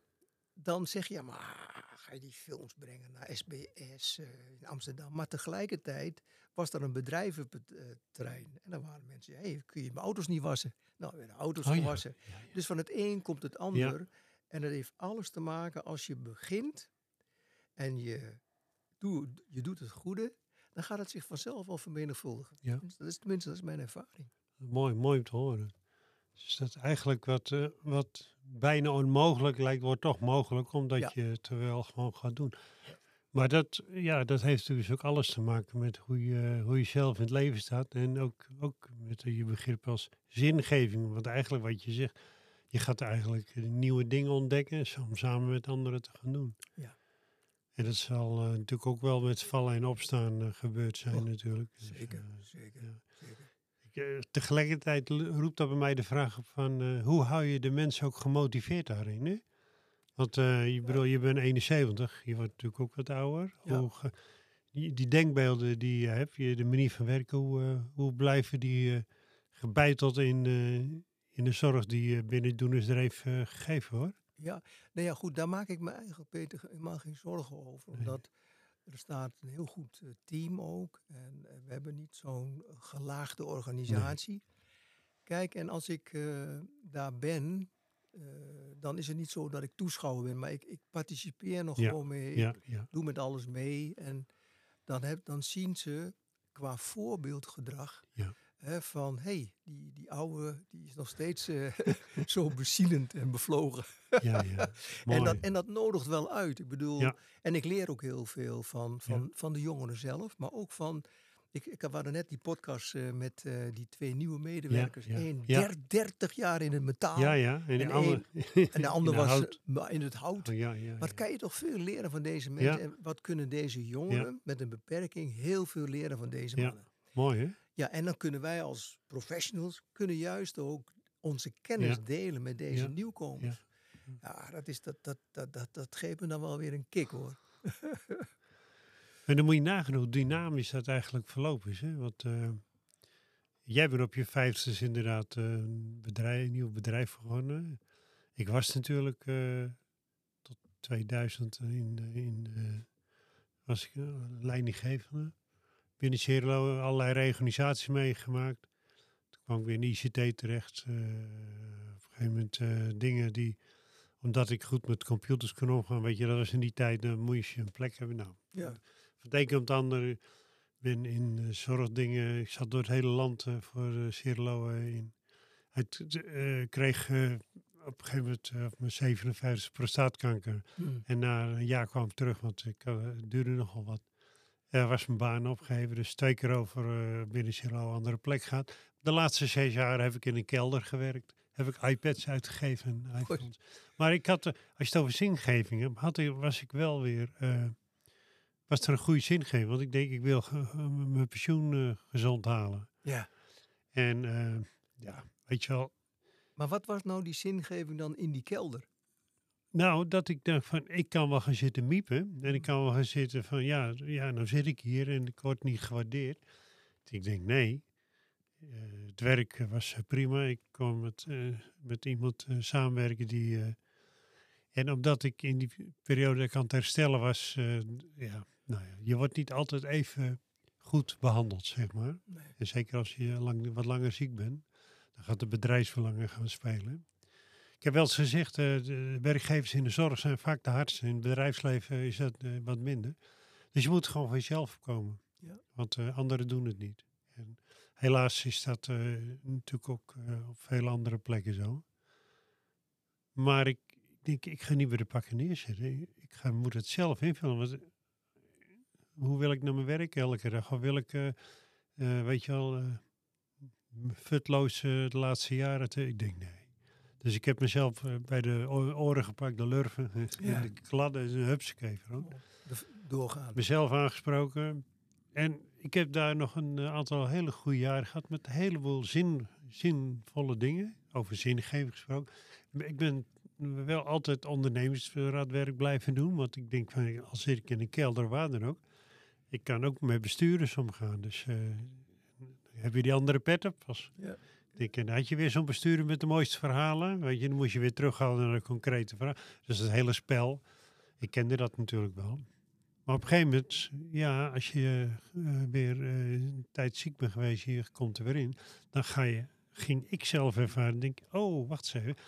dan zeg je, ja, maar ga je die films brengen naar SBS eh, in Amsterdam? Maar tegelijkertijd was er een bedrijf op het eh, terrein. En dan waren mensen, hey, kun je mijn auto's niet wassen? Nou, werden auto's Oh ja. gewassen. Dus van het een komt het ander. En dat heeft alles te maken als je begint en je, doe, je doet het goede, dan gaat het zich vanzelf wel vermenigvuldigen. Ja. Dat is tenminste dat is mijn ervaring. Mooi, mooi om te horen. Dus dat eigenlijk wat, eh, wat bijna onmogelijk lijkt, wordt toch mogelijk, omdat Ja. je het er wel gewoon gaat doen. Maar dat, ja, dat heeft dus ook alles te maken met hoe je, hoe je zelf in het leven staat. En ook, ook met je begrip als zingeving. Want eigenlijk wat je zegt, je gaat eigenlijk nieuwe dingen ontdekken om samen met anderen te gaan doen. Ja. En dat zal eh, natuurlijk ook wel met vallen en opstaan eh, gebeurd zijn Oh, natuurlijk. Dus, Zeker, eh, zeker, ja. zeker. ik, tegelijkertijd roept dat bij mij de vraag op van hoe hou je de mensen ook gemotiveerd daarin? Hè? Want je, bedoel, je bent 71, je wordt natuurlijk ook wat ouder. Ja. Hoe die, die denkbeelden die je hebt, je, de manier van werken, hoe, hoe blijven die gebeiteld in, in de zorg die je binnen Doenersdreef eh gegeven wordt? Ja, nou ja, goed, daar maak ik me eigenlijk, Peter, helemaal geen zorgen over. Nee. Omdat er staat een heel goed eh, team ook. En eh, we hebben niet zo'n gelaagde organisatie. Kijk, en als ik eh, daar ben, eh, dan is het niet zo dat ik toeschouwer ben, maar ik, ik participeer nog Ja, gewoon mee. Ja, Ik ja, doe met alles mee. En dan, heb, dan zien ze qua voorbeeldgedrag hè, van, hé, hey, die, die oude nog steeds eh, <laughs> zo bezielend en bevlogen. ja, ja. <laughs> Mooi. En dat, en dat nodigt wel uit. Ik bedoel, Ja. en ik leer ook heel veel van, van, van de jongeren zelf, maar ook van. Ik, ik hadden net die podcast eh, met eh, die twee nieuwe medewerkers. ja, Eén ja. der- 30 jaar in het metaal ja, ja. <laughs> En, de andere, en de ander was hout. in het hout. Oh, Wat kan je toch veel leren van deze mensen? En wat kunnen deze jongeren met een beperking heel veel leren van deze Ja. mannen? Mooi, hè? Ja, en dan kunnen wij als professionals kunnen juist ook onze kennis Ja. delen met deze Ja. nieuwkomers. Ja, dat, is, dat, dat, dat, dat, dat geeft me dan wel weer een kick hoor. <laughs> En dan moet je nagaan hoe dynamisch dat eigenlijk verlopen is. Hè? Want eh, jij bent op je vijftigste inderdaad eh, een, bedrijf, een nieuw bedrijf begonnen. Ik was natuurlijk eh, tot 2000 in, in was ik leidinggevende. Binnen Cerelo allerlei reorganisaties meegemaakt. Toen kwam ik weer in ICT terecht. eh, op een gegeven moment eh, dingen die, omdat ik goed met computers kon omgaan, weet je, dat was in die tijd, dan moest je een plek hebben. Nou, Ja. van het een op het ander ben in eh, zorgdingen. Ik zat door het hele land eh, voor uh, Cirlo eh, in. Eh, kreeg eh, op een gegeven moment eh, op mijn 57 prostaatkanker. Hmm. En na een jaar kwam ik terug, want ik, eh, het duurde nogal wat. Er was mijn baan opgegeven, dus twee keer over eh, binnen een andere plek gehad. De laatste zes jaar heb ik in een kelder gewerkt. Heb ik iPads uitgegeven. en iPhones. Maar ik had, eh, als je het over zingeving hebt, had was ik wel weer... eh, was er een goede zingeving. Want ik denk, ik wil mijn pensioen eh, gezond halen. Ja. En eh, ja, weet je wel. Maar wat was nou die zingeving dan in die kelder? Nou, dat ik dacht van, ik kan wel gaan zitten miepen. En ik kan wel gaan zitten van, ja, ja nou zit ik hier en ik word niet gewaardeerd. Ik denk, nee. Eh, het werk was eh, prima. Ik kon met, eh, met iemand samenwerken die... en omdat ik in die periode dat ik aan het herstellen was... ja, nou ja, je wordt niet altijd even goed behandeld, zeg maar. Nee. En zeker als je lang, wat langer ziek bent, dan gaat de bedrijfsbelangen gaan spelen. Ik heb wel eens gezegd, eh, de werkgevers in de zorg zijn vaak de hardste. In het bedrijfsleven is dat eh, wat minder. Dus je moet gewoon van jezelf komen. Ja. Want eh, anderen doen het niet. En helaas is dat natuurlijk ook op veel andere plekken zo. Maar ik denk, ik ga niet bij de pakken neerzetten. Ik ga, moet het zelf invullen. Want, hoe wil ik naar mijn werk elke dag? Of wil ik, weet je wel, eh, futloos de laatste jaren? Te, ik denk, nee. Dus ik heb mezelf eh, bij de oren gepakt, de lurven, <laughs> Ja. de kladden, en een hupskever. De- doorgaan. Mezelf aangesproken. En ik heb daar nog een eh, aantal hele goede jaren gehad met een heleboel zin, zinvolle dingen. Over zingeving gesproken. Ik ben wel altijd ondernemersraadwerk blijven doen. Want ik denk, van, al zit ik in een kelder, waar dan ook. Ik kan ook met bestuurders omgaan. Dus eh, heb je die andere pet op? Als, Ja. Denk, had je weer zo'n bestuurder met de mooiste verhalen. Weet je, dan moest je weer terughalen naar een concrete verhaal. Dus het hele spel. Ik kende dat natuurlijk wel. Maar op een gegeven moment, ja, als je eh, weer eh, een tijd ziek bent geweest, je komt er weer in, dan ga je, ging ik zelf ervaren, denk oh, wacht eens even.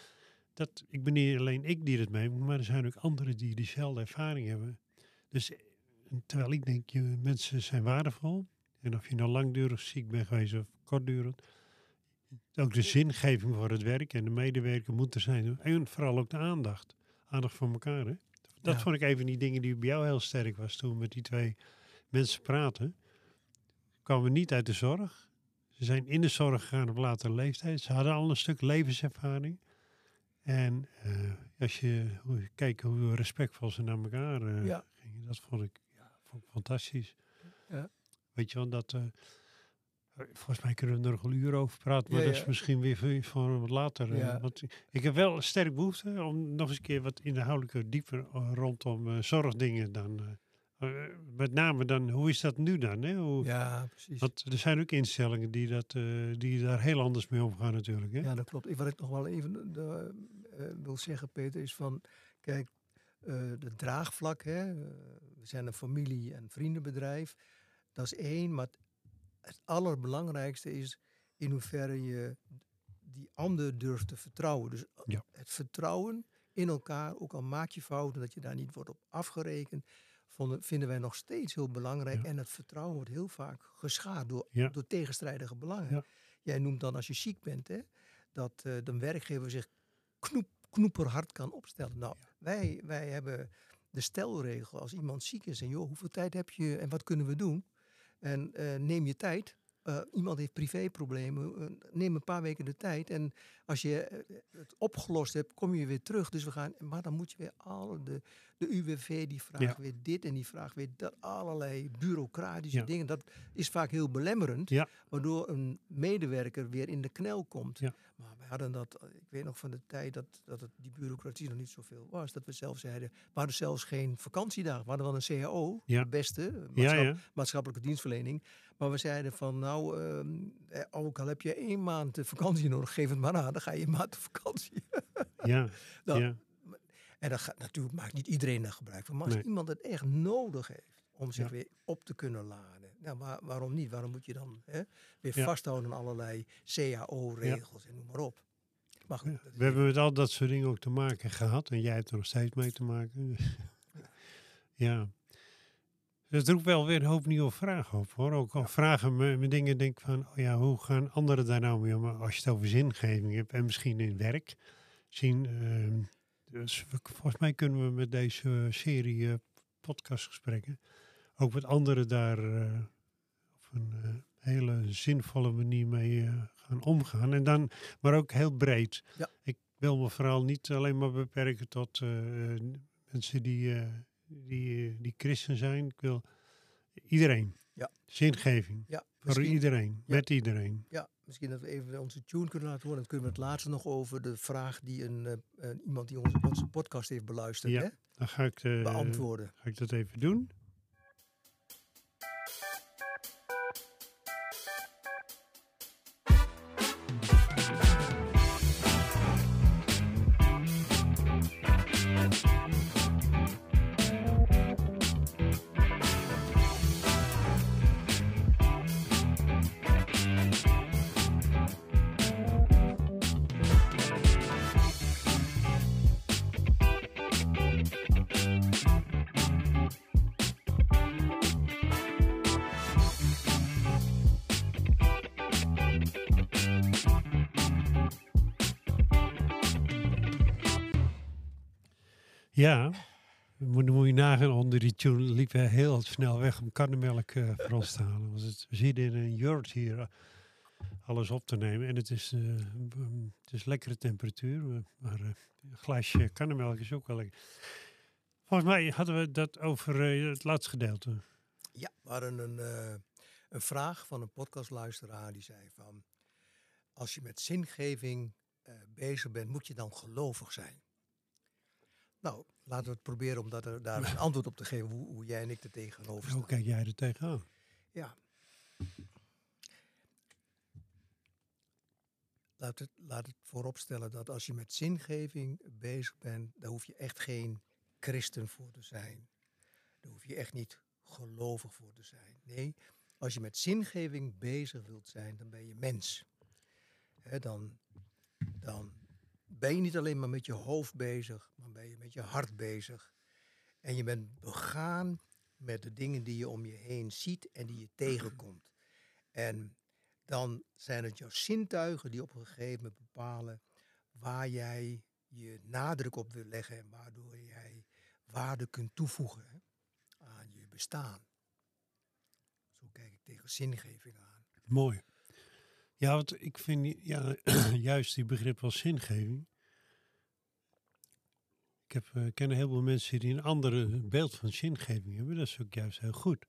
Dat, ik ben niet alleen ik die het meemaakt, maar er zijn ook anderen die diezelfde ervaring hebben. Dus eh, terwijl ik denk, je, mensen zijn waardevol. En of je nou langdurig ziek bent geweest of kortdurend. Ook de zingeving voor het werk en de medewerker moet er zijn. En vooral ook de aandacht. Aandacht voor elkaar, hè. Dat Ja. vond ik even die dingen die bij jou heel sterk was toen we met die twee mensen praten. Kwamen niet uit de zorg. Ze zijn in de zorg gegaan op latere leeftijd. Ze hadden al een stuk levenservaring. En eh, als je kijkt hoe respectvol ze naar elkaar eh, Ja. gingen, dat vond ik, ja, vond ik fantastisch. Ja. Weet je wel, dat... eh, volgens mij kunnen we er nog een uur over praten, maar Ja, dat is misschien weer voor, wat later. eh, Ja. want ik heb wel een sterk behoefte om nog eens een keer wat inhoudelijker, dieper eh, rondom eh, zorgdingen dan... met name dan, hoe is dat nu dan? Hè? Hoe, Ja, precies. Want er zijn ook instellingen die, dat, die daar heel anders mee omgaan natuurlijk. Hè? Ja, dat klopt. Ik- Wat ik nog wel even wil zeggen, Peter, is van... Kijk, de draagvlak, hè. we zijn een familie- en vriendenbedrijf. Dat is één, maar het- allerbelangrijkste is in hoeverre je die ander durft te vertrouwen. Dus eh, Ja. het vertrouwen in elkaar, ook al maak je fouten, dat je daar niet wordt op afgerekend, vonden, vinden wij nog steeds heel belangrijk. Ja. En het vertrouwen wordt heel vaak geschaad door, Ja. door tegenstrijdige belangen. Jij noemt dan als je ziek bent, hè, dat eh, de werkgever zich knoep, knoeperhard kan opstellen. Nou, wij, wij hebben de stelregel als iemand ziek is en joh, hoeveel tijd heb je en wat kunnen we doen? En eh, neem je tijd. Eh, iemand heeft privéproblemen, eh, neem een paar weken de tijd. En als je het opgelost hebt, kom je weer terug. Dus we gaan, maar dan moet je weer alle, de, de UWV die vraagt Ja. weer dit en die vraagt weer dat. Allerlei bureaucratische Ja. dingen. Dat is vaak heel belemmerend. Ja. Waardoor een medewerker weer in de knel komt. Maar we hadden dat, eh, ik weet nog van de tijd dat, dat het, die bureaucratie nog niet zoveel was. Dat we zelf zeiden, we hadden zelfs geen vakantiedagen. We hadden wel een CAO, de beste, maatschap- ja. maatschappelijke dienstverlening. Maar we zeiden van, nou, ehm, eh, ook al heb je één maand de vakantie <laughs> nodig, geef het maar aan. Dan ga je een maand op vakantie. Ja, <laughs> Nou, ja, En dat gaat, natuurlijk maakt niet iedereen daar gebruik van. Maar als Nee. iemand het echt nodig heeft om zich Ja. weer op te kunnen laden. Nou, waar- waarom niet? Waarom moet je dan hè, weer Ja. vasthouden aan allerlei CAO-regels en noem maar op. Maar goed, We hebben met al dat soort dingen ook te maken gehad. En jij hebt er nog steeds mee te maken. <laughs> Ja. Dus het roept wel weer een hoop nieuwe vragen op hoor. Ook al vragen me, me dingen, denk ik van, oh ja, hoe gaan anderen daar nou mee om? Als je het over zingeving hebt en misschien in werk zien. ehm, dus we- volgens mij kunnen we met deze serie eh, podcastgesprekken ook met anderen daar eh, op een eh, hele zinvolle manier mee gaan omgaan. En dan, maar ook heel breed. Ja. Ik wil me vooral niet alleen maar beperken tot mensen die, die, die christen zijn. Ik wil iedereen. Ja. Zingeving. ja, Voor iedereen. Ja. Met iedereen. ja, misschien dat we even onze tune kunnen laten horen. Dan kunnen we het laatste nog over de vraag die een, eh, een- iemand die onze, onze podcast heeft beluisterd, Ja. hè, Dan ga ik, eh, beantwoorden. ga ik dat even doen. Ja, moet, moet je nagaan, onder die tune liep heel snel weg om karnemelk eh voor ons te halen. Het, we zitten in een jurt hier eh, alles op te nemen. En het is, mm, het is lekkere temperatuur, maar een glaasje karnemelk is ook wel lekker. Volgens mij hadden we dat over het laatste gedeelte. Ja, we hadden een, een vraag van een podcastluisteraar die zei van... Als je met zingeving bezig bent, moet je dan gelovig zijn? Nou, laten we het proberen om dat er, daar een antwoord op te geven hoe, hoe jij en ik er tegenover staan. Hoe kijk jij er tegenaan? Ja. Laat het, laat het vooropstellen dat als je met zingeving bezig bent, daar hoef je echt geen christen voor te zijn. Daar hoef je echt niet gelovig voor te zijn. Nee, als je met zingeving bezig wilt zijn, dan ben je mens. Dan, dan ben je niet alleen maar met je hoofd bezig, maar ben je met je hart bezig. En je bent begaan met de dingen die je om je heen ziet en die je tegenkomt. En dan zijn het jouw zintuigen die op een gegeven moment bepalen waar jij je nadruk op wil leggen en waardoor jij waarde kunt toevoegen hè, aan je bestaan. Zo kijk ik tegen zingeving aan. Mooi. Ja, want ik vind ja, <clears throat> juist die begrip als zingeving. Ik heb, eh, ken heel veel mensen die een andere beeld van zingeving hebben. Dat is ook juist heel goed.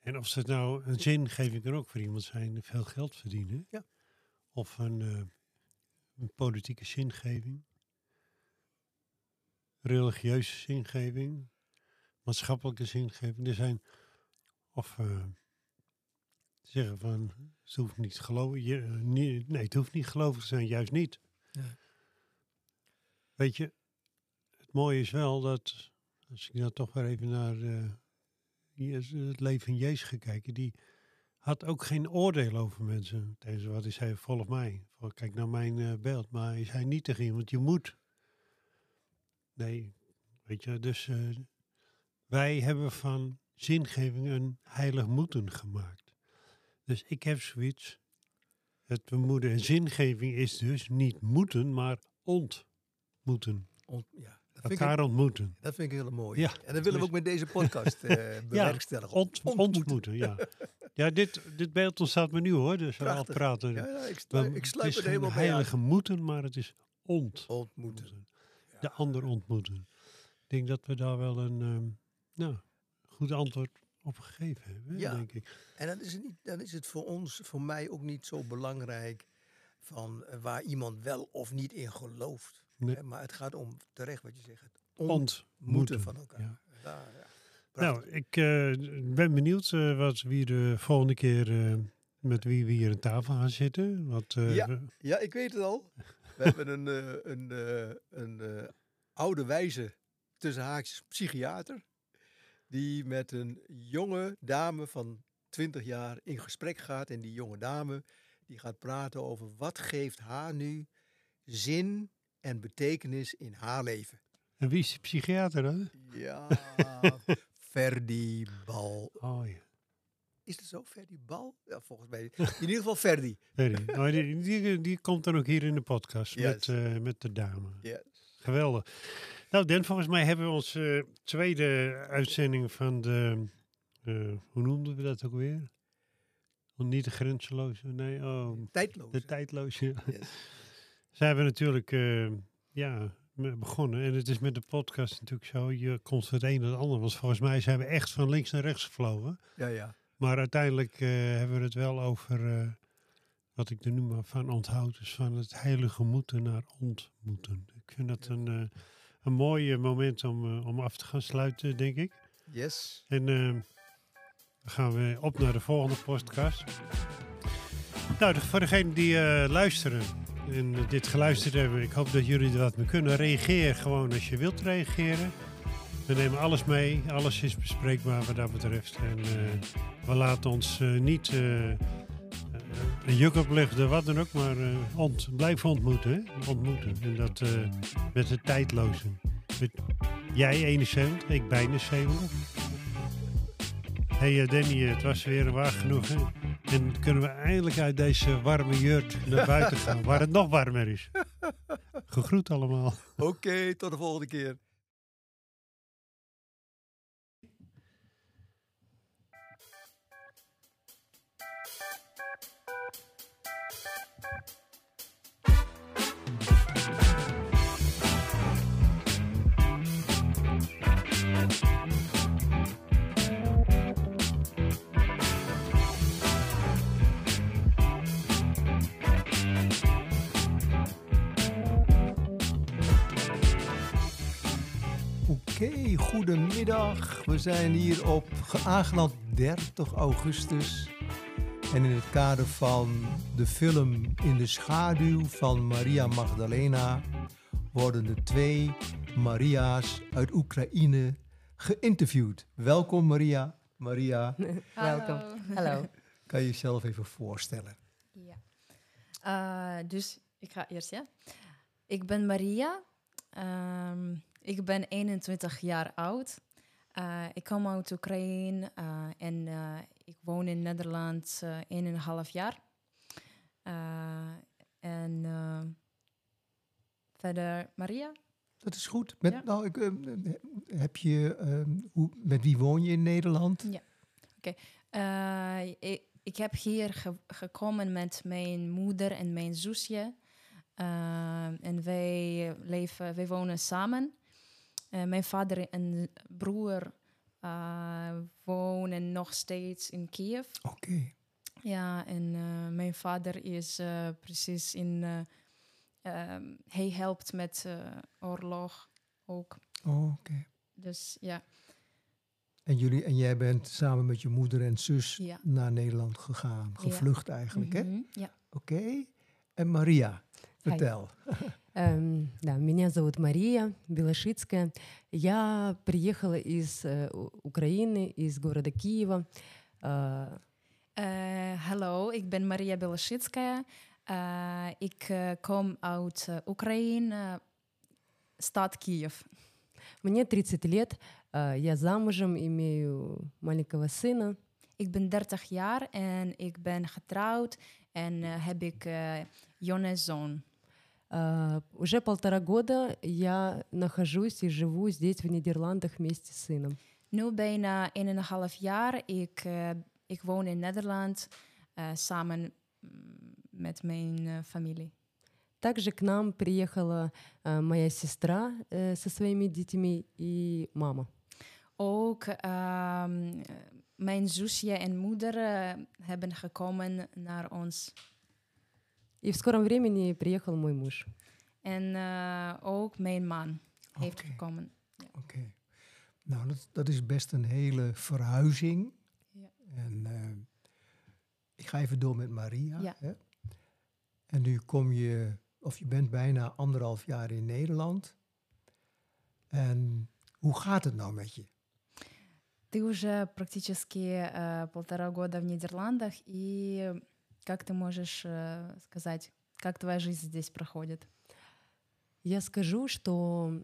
En of het nou een zingeving kan ook voor iemand zijn, veel geld verdienen. Ja. Of een, eh, een politieke zingeving. Religieuze zingeving. Maatschappelijke zingeving. Er zijn, of eh, zeggen van, het hoeft niet geloven. Je, eh, nee, het hoeft niet gelovig te zijn, juist niet. Ja. Weet je, het mooie is wel dat, als ik nou toch weer even naar eh, het leven van Jezus ga kijken, die had ook geen oordeel over mensen. Deze wat hij zei, volg mij. Kijk naar mijn eh, beeld. Maar hij zei niet tegen iemand, je moet. Nee, weet je, dus wij hebben van zingeving een heilig moeten gemaakt. Dus ik heb zoiets, het we moeten, en zingeving is dus niet moeten, maar ontmoeten. ont- ja, dat, vind ik, Elkaar ontmoeten. dat vind ik heel mooi. Ja, en dat willen we ook met deze podcast eh <laughs> bewerkstelligen. Ont, Ontmoeten. ontmoeten. ja. Ja, dit, dit beeld ontstaat me nu hoor, dus we al praten. Ja, ja, ik, sluit, ik het sluit is er geen helemaal bij aan. heilige moeten, maar het is ont. Ontmoeten. De ander ontmoeten. Ik denk dat we daar wel een ehm, nou, goed antwoord op gegeven hebben, Ja. denk ik. En dan is, het niet, dan is het voor ons, voor mij ook niet zo belangrijk van eh, waar iemand wel of niet in gelooft. Nee. Hè, maar het gaat om terecht wat je zegt. Het ontmoeten Ontmoeten. van elkaar. ja. Daar, ja. Nou, ik eh, ben benieuwd eh, wat wie de volgende keer met wie we hier aan tafel gaan zitten. Wat, Ja. Ja, ik weet het al. We <laughs> hebben een, een, een oude wijze, tussen haakjes, psychiater. Die met een jonge dame van 20 jaar in gesprek gaat. En die jonge dame die gaat praten over wat geeft haar nu zin en betekenis in haar leven. en wie is die psychiater dan? Ja, <laughs> Ferdi Bal. Oh ja. Is het zo, Ferdi Bal? Ja, volgens mij. In ieder geval Ferdi. Ferry. Oh, die, die, die komt dan ook hier in de podcast met, eh, met de dame. Ja. Geweldig. Nou, Den, volgens mij hebben we onze eh, tweede uitzending van de. eh, hoe noemden we dat ook weer? Oh, niet de grenzeloze, nee, oh, Tijdloos. de tijdloze. Yes. Zijn we natuurlijk eh, ja, begonnen. En het is met de podcast natuurlijk zo. Je komt van het een naar het ander. Want volgens mij zijn we echt van links naar rechts gevlogen. Ja, ja. Maar uiteindelijk hebben we het wel over. wat ik er nu maar van onthoud. Dus van het heilige moeten naar ontmoeten. Ik vind dat een, een mooi moment om, eh, om af te gaan sluiten, denk ik. Yes. En eh, dan gaan we op naar de volgende podcast. Nou, voor degenen die eh, luisteren en eh, dit geluisterd hebben, ik hoop dat jullie er wat mee kunnen. Reageer gewoon als je wilt reageren. We nemen alles mee, alles is bespreekbaar wat dat betreft. En we laten ons niet een juk opleggen, wat dan ook, maar eh, ont, blijven ontmoeten. Hè? Ontmoeten. En dat eh, met de tijdlozen. Met jij 71, ik bijna 70. Hey eh, Danny, het was weer waar genoeg. Hè? En kunnen we eindelijk uit deze warme jurt naar buiten gaan, waar het nog warmer is. <laughs> Gegroet allemaal. Oké, tot de volgende keer. Goedemiddag. We zijn hier op ge- aangeland 30 augustus. En in het kader van de film In de schaduw van Maria Magdalena worden de twee Maria's uit Oekraïne geïnterviewd. Welkom Maria. Maria, <laughs> Welkom. Hallo. kan je jezelf even voorstellen? Ja. Eh, dus ik ga eerst, ja. Ik ben Maria. Ehm, ik ben 21 jaar oud. Eh, ik kom uit Oekraïne eh, en eh, ik woon in Nederland eh, een en een half jaar. En verder Maria. Dat is goed. Met, Ja. nou, ik, heb je, eh, hoe, met wie woon je in Nederland? Eh, ik, ik heb hier ge- gekomen met mijn moeder en mijn zusje. En wij leven, wij wonen samen. Eh, mijn vader en broer eh, wonen nog steeds in Kiev. Oké. Ja, en eh, mijn vader is precies in. eh, ehm, hij helpt met oorlog ook. Oh, Oké. Dus ja, En, jullie, en jij bent samen met je moeder en zus Ja. naar Nederland gegaan. Gevlucht eigenlijk, hè? Mhm, ja. Oké. En Maria, vertel. <laughs> Эм, да, меня зовут Мария Белошицкая. Я приехала из э, Украины, из города Киева. Э, Eh, hallo, ik ben Maria Belashitskaya. Uh, ik uh, kom uit uh, Oekraïne, stad Kiev. Мне 30 лет, я замужем, имею маленького сына. Ik ben 30 jaar en ik ben getrouwd en heb ik jonge zoon. Uh, уже полтора года я нахожусь и живу здесь, в Нидерландах, вместе с сыном. Nu bijna 1,5 jaar. Ik, uh, ik woon in Nederland uh, samen met mijn familie. Также к нам приехала uh, моя сестра uh, со своими детьми и мама. Ook uh, mijn zusje en moeder hebben gekomen naar ons. И в скором времени приехал мой муж. En uh, ook mijn man okay. heeft gekomen. Ja. Oké. Okay. Nou, dat, dat is best een hele verhuizing. Ja. En uh, ik ga even door met Maria. Ja. Hè? En nu kom je, of je bent bijna anderhalf jaar in Nederland. En hoe gaat het nou met je? Ты уже практически э, полтора года в Нидерландах, и как ты можешь э, сказать, как твоя жизнь здесь проходит? Я скажу, что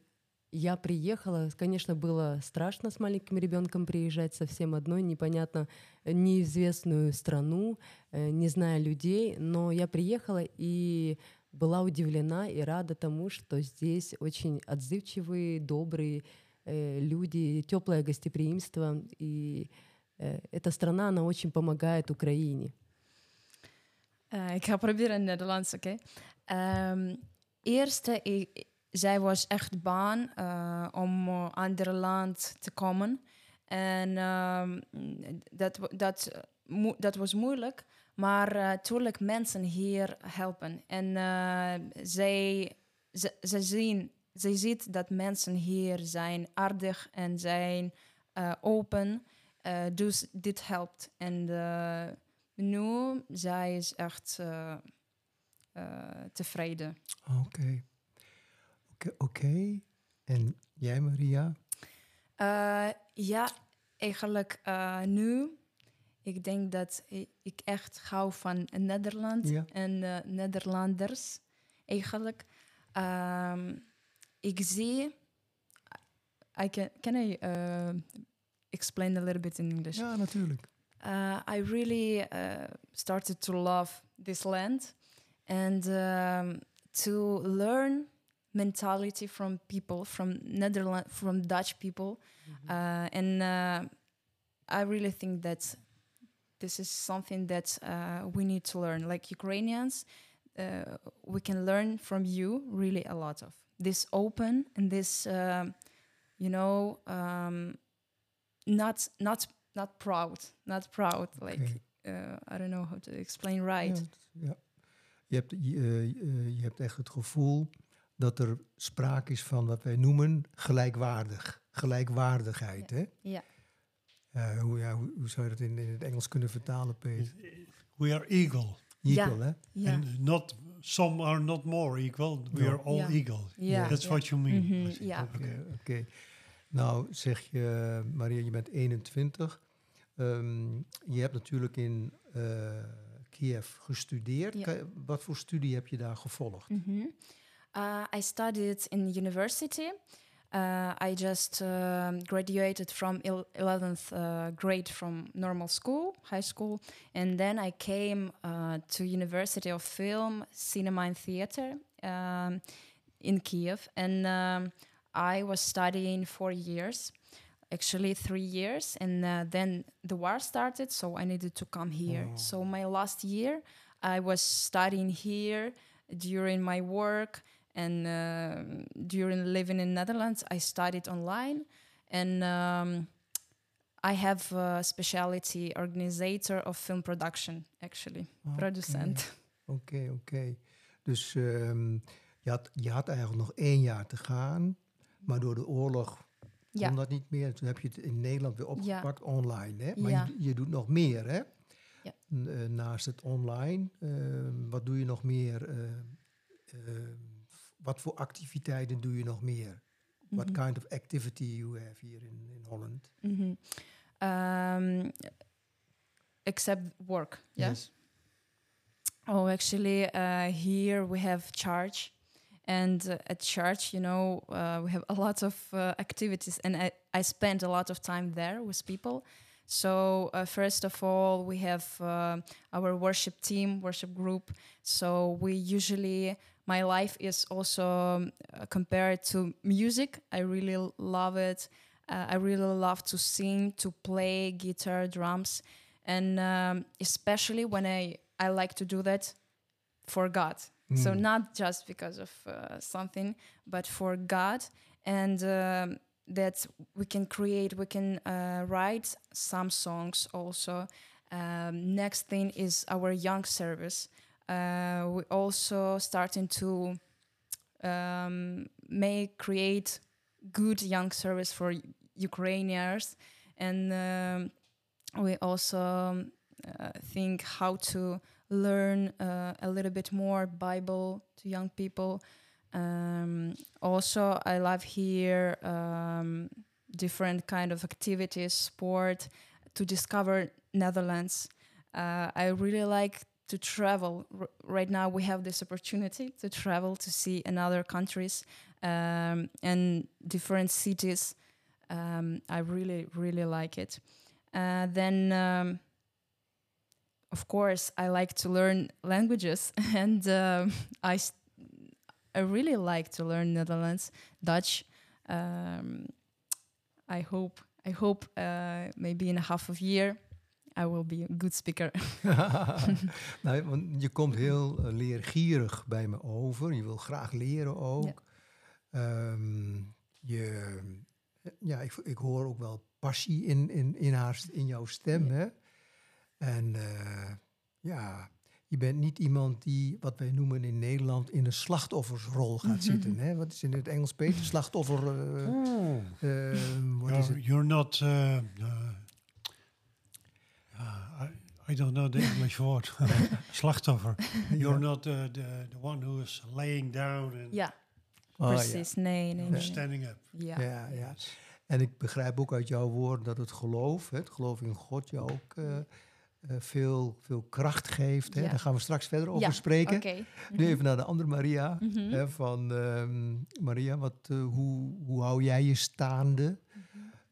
я приехала, конечно, было страшно с маленьким ребенком приезжать совсем одной, непонятно, неизвестную страну, не зная людей, но я приехала и была удивлена и рада тому, что здесь очень отзывчивые, добрые э, люди, теплое гостеприимство, и э, эта страна, она очень помогает Украине. Uh, ik ga proberen in Nederlands, oké. Okay? Um, eerste, ik, zij was echt bang uh, om uh, ander land te komen. En um, dat, dat, dat was moeilijk. Maar natuurlijk mensen hier helpen. En zij, ze zien, zij ziet dat mensen hier zijn aardig en zijn open. dus dit helpt. En nu, zij is echt tevreden. Oké. Okay. Oké, okay. en jij Maria? Uh, ja, eigenlijk nu. Ik denk dat ik echt hou van Nederland ja. en Nederlanders. Eigenlijk, um, ik zie. I can can I explain a little bit in English? Ja, natuurlijk. I really started to love this land and um, to learn mentality from people from Netherlands from Dutch people mm-hmm. uh, and uh, I really think that this is something that uh, we need to learn like Ukrainians uh, we can learn from you really a lot of this open and this you know um, not not not proud not proud okay. like uh, I don't know how to explain right ja, ja. Je, hebt, je, je hebt echt het gevoel dat er sprake is van wat wij noemen gelijkwaardig. Gelijkwaardigheid. Ja. Hè? ja. Uh, hoe, ja, hoe, hoe, zou je dat in, in, het Engels kunnen vertalen, Peter? We are equal. Equal, ja. hè? Ja. And not, some are not more equal. We No. are all Ja. equal. Ja. That's Ja. what you mean. Mhm, think. ja. Oké, oké. Nou, zeg je, Maria, je bent 21. Um, je hebt natuurlijk in uh, Kiev gestudeerd. Ja. Wat voor studie heb je daar gevolgd? Mhm. Uh, I studied in university. Uh, I just um graduated from il- 11th uh, grade from normal school, high school, and then I came uh, to University of Film, Cinema and Theater um, in Kiev, and um, I was studying four years, actually three years, and uh, then the war started, so I needed to come here. Oh. So my last year, I was studying here during my work and uh, during living in Netherlands, I studied online, and um, I have a specialty organizer of film production, actually, Oké. producent. Oké, oké. Dus ehm, je, had, je had eigenlijk nog één jaar te gaan, maar door de oorlog kon Ja, dat niet meer. Toen heb je het in Nederland weer opgepakt online. Hè? Maar Ja. je, je doet nog meer, hè? Eh, naast het online, ehm, wat doe je nog meer? eh, ehm, wat voor activiteiten doe je nog meer? What Mhm. kind of activity you have here in, in Holland? Mhm. Um, except work. Yeah. Yes. Oh, actually, uh, here we have church, and uh, at church, you know, uh, we have a lot of uh, activities, and I, I spend a lot of time there with people. So uh, first of all, we have uh, our worship team, worship group. So we usually, my life is also um, uh, compared to music. I really love it. I really love to sing, to play guitar, drums, and um, especially when I I like to do that for God. So Mm. not just because of uh, something, but for God, and um, that we can create, we can uh, write some songs also. Um, next thing is our young service. Uh, we also starting to um, make create good young service for Ukrainians, and um, we also um, uh, think how to learn uh, a little bit more Bible to young people. Um, also, I love here um, different kind of activities, sport, to discover Netherlands. Uh, I really like to travel. R- right now, we have this opportunity to travel to see another countries um, and different cities. Um, I really, really like it. Uh, then, um, of course, I like to learn languages, <laughs> and um I, I really like to learn Netherlands, Dutch. Um, I hope, I hope, uh, maybe in a half of year, I will be a good speaker. <laughs> <laughs> nou, want je komt heel eh, leergierig bij me over. Je wil graag leren ook. Ehm, je, ja, ik, ik hoor ook wel passie in, in, in, haar, in jouw stem. Ja. Hè? En eh, ja, je bent niet iemand die, wat wij noemen in Nederland, in een slachtoffersrol gaat zitten. Hè? Wat is in het Engels, Peter? Slachtoffer... eh, Oh. is You're, not. Uh, uh, uh, I, I don't know the English word. <laughs> Slachtoffer. <laughs> You're not the, the one who is laying down and ja, Ah, ja. precies. Nee, nee, nee. standing up. Ja. Ja, ja. En ik begrijp ook uit jouw woorden dat het geloof, hè, het geloof in God, je ook eh, eh, veel, veel kracht geeft. Hè? Ja. Daar gaan we straks verder over Ja, spreken. Oké. Nu even naar de andere Maria. Mhm. Hè, van ehm, Maria, wat, eh, hoe, hoe hou jij je staande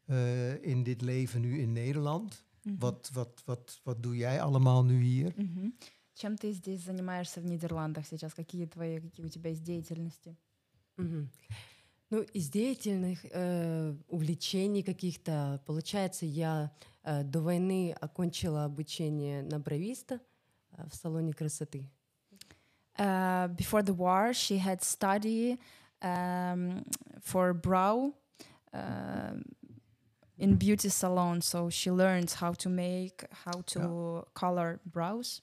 eh, in dit leven nu in Nederland? Mhm. Wat, wat, wat, wat doe jij allemaal nu hier? Мгм. Чем ты здесь занимаешься в Нидерландах сейчас? Какие твои, какие у тебя есть деятельности? Мгм. Ну, из деятельных э, увлечений каких-то, получается, я э, до войны окончила обучение на бровиста э, в салоне красоты. Uh, before the war, she had study um, for brow um in beauty salon. So she learned how to make, how to color brows.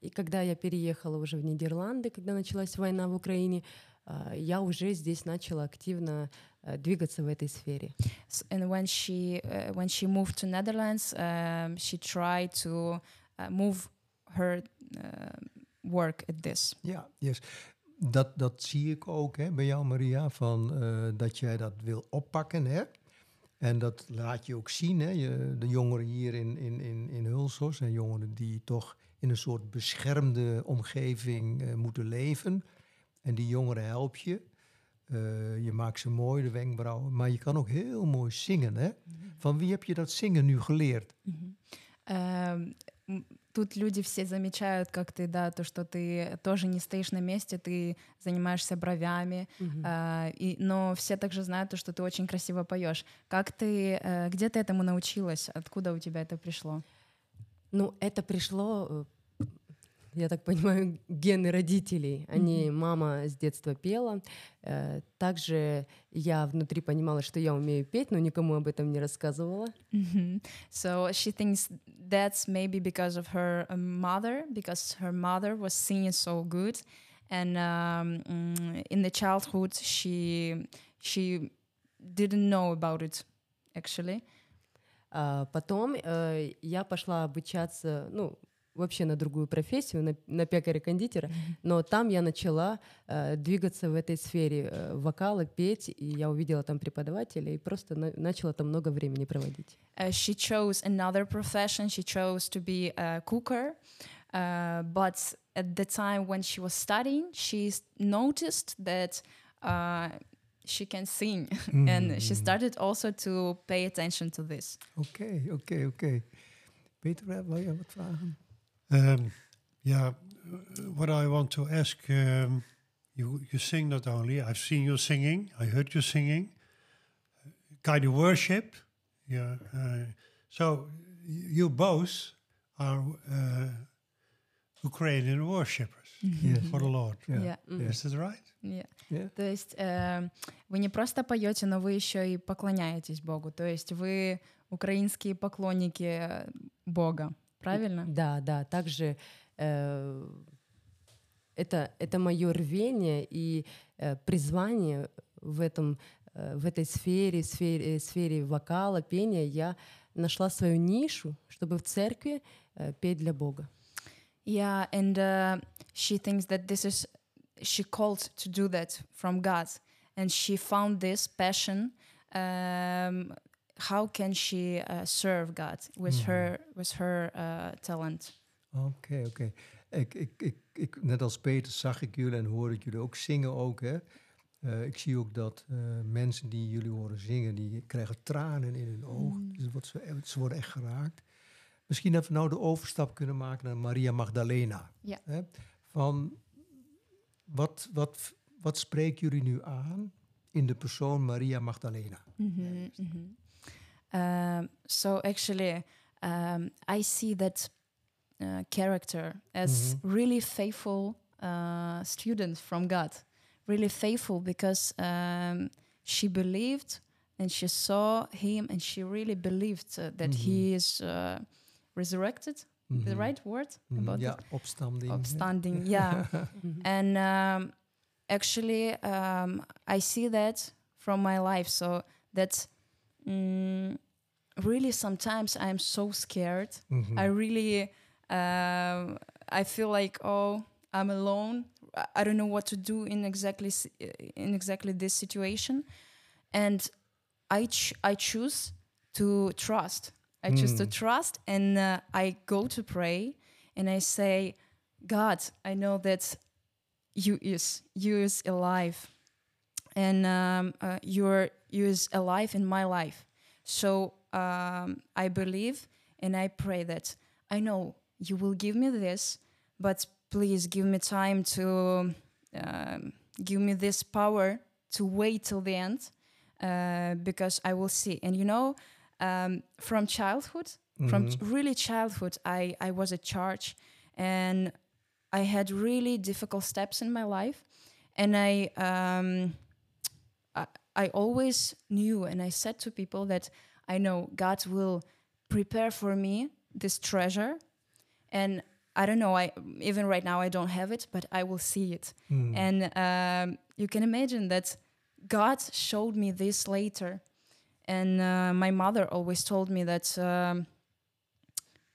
И когда я переехала уже в Нидерланды, когда началась война в Украине, э, я уже здесь начала активно э, двигаться в этой сфере. S- and when she uh, when she moved to Netherlands, um, she tried to uh, move her uh, work at this. Ja, yes. Dat, dat zie ik ook hè, bij jou, Maria, van, eh, dat jij dat wil oppakken. Hè? En dat laat je ook zien. Hè? Je, de jongeren hier in, in, in, in Hulsos zijn jongeren die toch in een soort beschermde omgeving eh, moeten leven. En die jongeren help je. Eh, je maakt ze mooi, de wenkbrauwen. Maar je kan ook heel mooi zingen. Hè? Van wie heb je dat zingen nu geleerd? Эм, м, Тут люди все замечают, как ты, да, то, что ты тоже не стоишь на месте, ты занимаешься бровями, Мгм. а, и, но все также знают то, что ты очень красиво поешь. Как ты, э, где ты этому научилась? Откуда у тебя это пришло? Ну, это пришло, э, я так понимаю, гены родителей. Они, мама с детства пела. Э, Также я внутри понимала, что я умею петь, но никому об этом не рассказывала. Mhm. So she thinks that's maybe because of her uh, mother, because her mother was singing so good, and um, mm, in the childhood she she didn't know about it actually. А Потом э, я пошла обучаться, ну, вообще на другую профессию, на, на пекаря-кондитера, но там я начала э, двигаться в этой сфере э, вокала, петь, и я увидела там преподавателя и просто на- начала там много времени проводить. Uh, she chose another profession. She chose to be a cooker. Uh, but at the time when she was studying, she s- noticed that uh, she can sing. and <laughs> she started also to pay attention to this. Oké, oké, oké. Peter, eh, wil je wat vragen? Um, yeah, uh, what I want to ask, um, you you sing not only. I've seen you singing. I heard you singing. Kind of worship. Yeah. Uh, so y- you both are uh, Ukrainian worshippers Yes. for the Lord. Ja. Yeah. М. Is that right? Yeah. Yeah. То есть э, вы не просто поете, но вы еще и поклоняетесь Богу. То есть вы украинские поклонники э, Бога. Правильно? Да, да, также э, это, это мое рвение и э, призвание в, этом, э, в этой сфере, сфере, сфере вокала, пения. Я нашла свою нишу, чтобы в церкви э, петь для Бога. Yeah, and uh, she thinks that this is she called to do that from God, and she found this passion. Um, how can she uh, serve God with her with her uh, talent? Oké, oké. Ik, ik, ik, ik, net als Peter zag ik jullie en hoorde ik jullie ook zingen ook. Hè? Eh, ik zie ook dat eh, mensen die jullie horen zingen, die krijgen tranen in hun ogen. Dus wat ze, ze worden echt geraakt. Misschien dat we nou de overstap kunnen maken naar Maria Magdalena. Ja. Hè? Van wat, wat, wat spreken jullie nu aan in de persoon Maria Magdalena? Mhm, mhm. Um, so actually, um, I see that uh, character as Mhm. really faithful uh, student from God. Really faithful because um, she believed and she saw him and she really believed uh, that he is uh, resurrected. The Mhm. right word Mhm. about opstanding. hè? Upstanding, <laughs> yeah. and um, actually um, i see that from my life so that mm, really sometimes i'm so scared. Mhm. i really um, i feel like oh i'm alone. I- don't know what to do in exactly in exactly this situation. And i ch- i choose to trust. I choose to Mm. trust and uh, i go to pray and i say god i know that you is you is alive and um, uh, you're you is alive in my life. So um, i believe and i pray that i know you will give me this but please give me time to um, give me this power to wait till the end uh, because i will see. And you know um, from childhood from Mhm. ch- really childhood I, I was at church and i had really difficult steps in my life. And i um, I, I always knew and i said to people that i know god will prepare for me this treasure and i don't know i even right now i don't have it but i will see it Mhm. and um, you can imagine that God showed me this later. And uh, my mother always told me that um,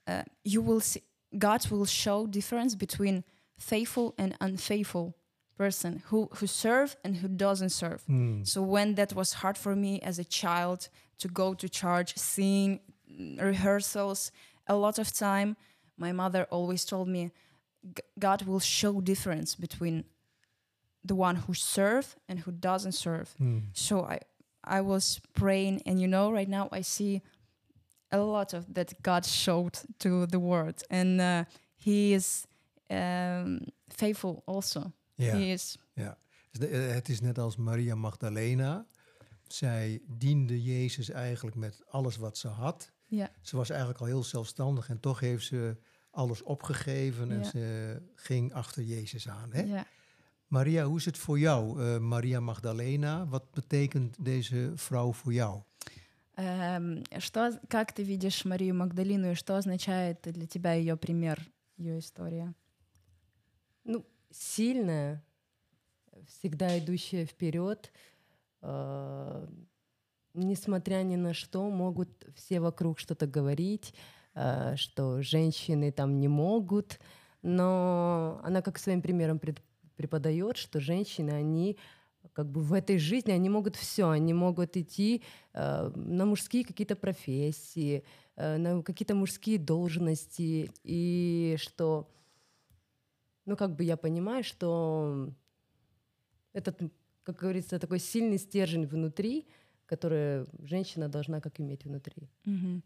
uh, you will see, God will show difference between faithful and unfaithful person who, who serve and who doesn't serve. Mhm. So when that was hard for me as a child to go to church, sing, mm, rehearsals, a lot of time, my mother always told me, God will show difference between the one who serve and who doesn't serve. Mhm. So I, I was praying, and you know, right now I see a lot of that God showed to the world, and uh, He is um, faithful also. Ja. He is Ja, Dus de- eh, het is net als Maria Magdalena. Zij diende Jezus eigenlijk met alles wat ze had. ja. Ze was eigenlijk al heel zelfstandig en toch heeft ze alles opgegeven en Ja. ze ging achter Jezus aan. Hè? Ja. Maria, hoe is het voor jou, eh, Maria Magdalena? Wat betekent deze vrouw voor jou? Эм, Что, как ты видишь Марию Магдалину и что означает для тебя ее пример, ее история? Сильная, всегда идущая вперед, э, несмотря ни на что, могут все вокруг что-то говорить, э, что женщины там не могут, но она как своим примером пред- преподает, что женщины, они как бы в этой жизни, они могут все, они могут идти э, на мужские какие-то профессии, э, на какие-то мужские должности, и что, ну как бы я понимаю, что этот, как говорится, такой сильный стержень внутри, который женщина должна как иметь внутри. Mhm.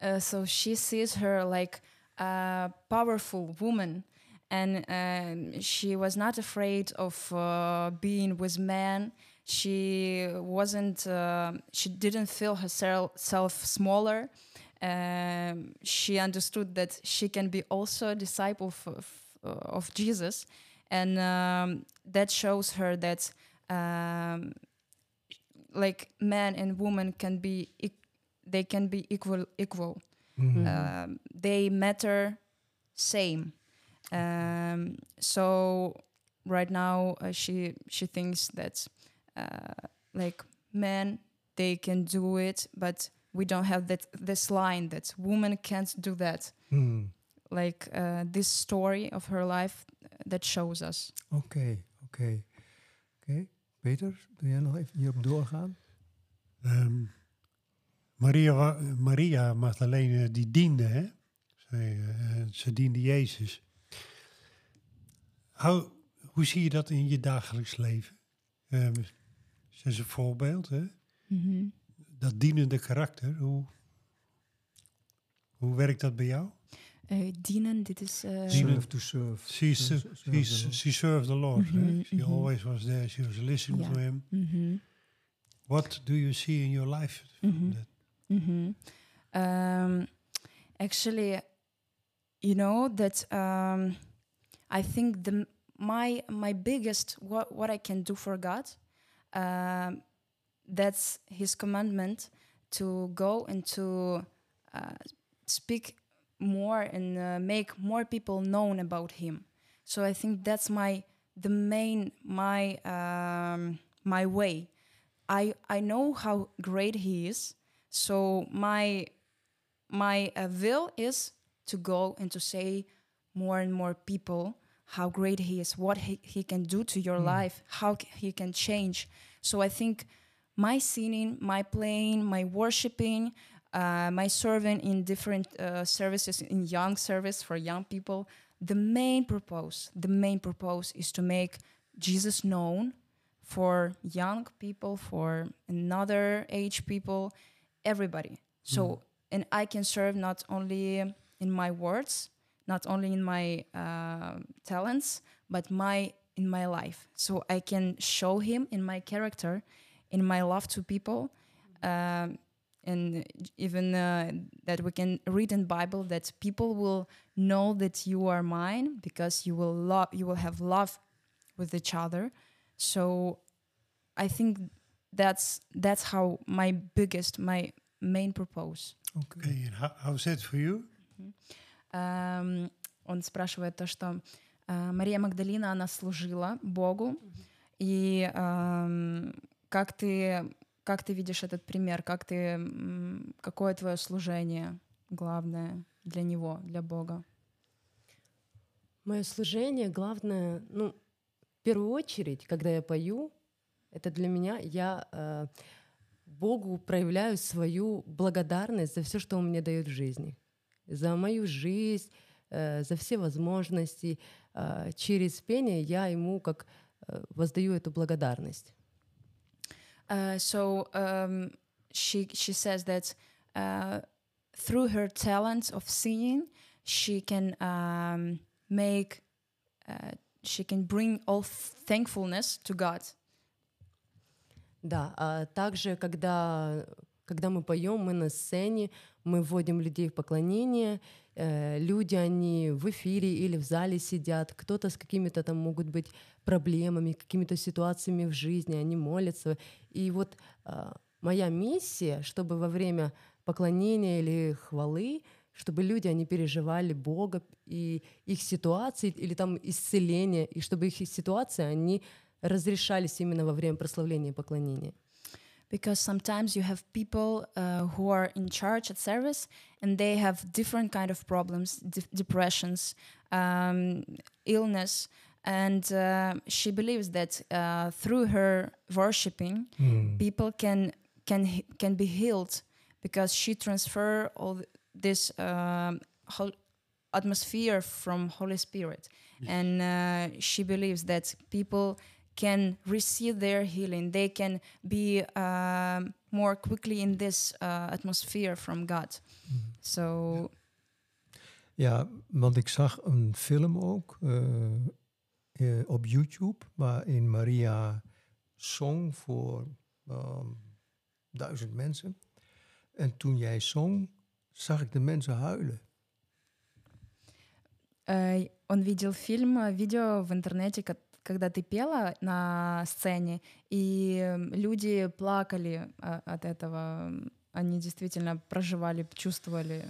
Uh, so she sees her like a powerful woman, and um, she was not afraid of uh, being with men. She wasn't. Uh, she didn't feel herself self smaller. Um, she understood that she can be also a disciple of, of, of Jesus, and um, that shows her that um, like man and woman can be they can be equal equal Mhm. um, they matter same um, so right now uh, she she thinks that uh, like men they can do it but we don't have that this line that women can't do that Hmm. Like uh, this story of her life that shows us Oké, oké. Oké. Peter, wil jij nog even hierop doorgaan? Ehm, Maria, Maria Magdalene die diende, hè? Ze, eh, ze diende Jezus. Hoe, hoe zie je dat in je dagelijks leven? Ehm, ze is een voorbeeld, hè? Dat dienende karakter, hoe, hoe werkt dat bij jou? Uh, dienen dit is uh, Dienen. Serve to serve. She, Serve- se- serve she, she served the Lord. hè? Mhm, She mhm. always was there. She was listening Ja. to him. mhm. What do you see in your life? from Mhm. that? hmm Um, actually, you know that um, I think the my my biggest what what I can do for God, um, that's His commandment to go and to uh, speak more and uh, make more people known about Him. So I think that's my the main my um, my way. I I know how great He is. So my my uh, will is to go and to say more and more people how great he is, what he, he can do to your life, how he can change. So I think my singing, my playing, my worshiping, uh, my serving in different uh, services, in young service for young people, the main purpose, the main purpose is to make Jesus known for young people, for another age people, everybody. So, and I can serve not only in my words, not only in my uh, talents, but my in my life. So I can show Him in my character, in my love to people, um, and even uh, that we can read in Bible that people will know that you are mine because you will love, you will have love with each other. So I think that's that's how my biggest, my main purpose. Oké. Okay, and how, how's that for you? Эм, он спрашивает то, что э, Мария Магдалина, она служила Богу, и эм, как ты как ты видишь этот пример, как ты какое твое служение главное для него, для Бога? Мое служение, главное, ну, в первую очередь, когда я пою, это для меня, я э, Богу проявляю свою благодарность за все, что Он мне дает в жизни, за мою жизнь, э, за все возможности. Э, через пение я Ему как э, воздаю эту благодарность. Uh, so um, she she says that uh, through her talent of singing, she can um, make uh, she can bring all thankfulness to God. Да, а также, когда, когда мы поем, мы на сцене, мы вводим людей в поклонение, э, люди, они в эфире или в зале сидят, кто-то с какими-то там могут быть проблемами, какими-то ситуациями в жизни, они молятся. И вот а, моя миссия, чтобы во время поклонения или хвалы, чтобы люди, они переживали Бога и их ситуации, или там исцеление, и чтобы их ситуации, они разрешались именно во время прославления и поклонения. Because sometimes you have people uh, who are in charge at service and they have different kind of problems, de- depressions, um, illness, and uh, she believes that uh, through her worshiping, Hmm. people can can can be healed because she transfer all this um, hol- atmosphere from Holy Spirit, and uh, she believes that people can receive their healing. They can be um, more quickly in this uh, atmosphere from God. So Ja, want ik zag een film ook eh, eh, op YouTube waarin Maria zong voor ehm, duizend mensen. En toen jij zong, zag ik de mensen huilen. Э, Он видел фильм, э, видео в интернете, ко- когда ты пела на сцене, и люди плакали а, от этого. Они действительно проживали, чувствовали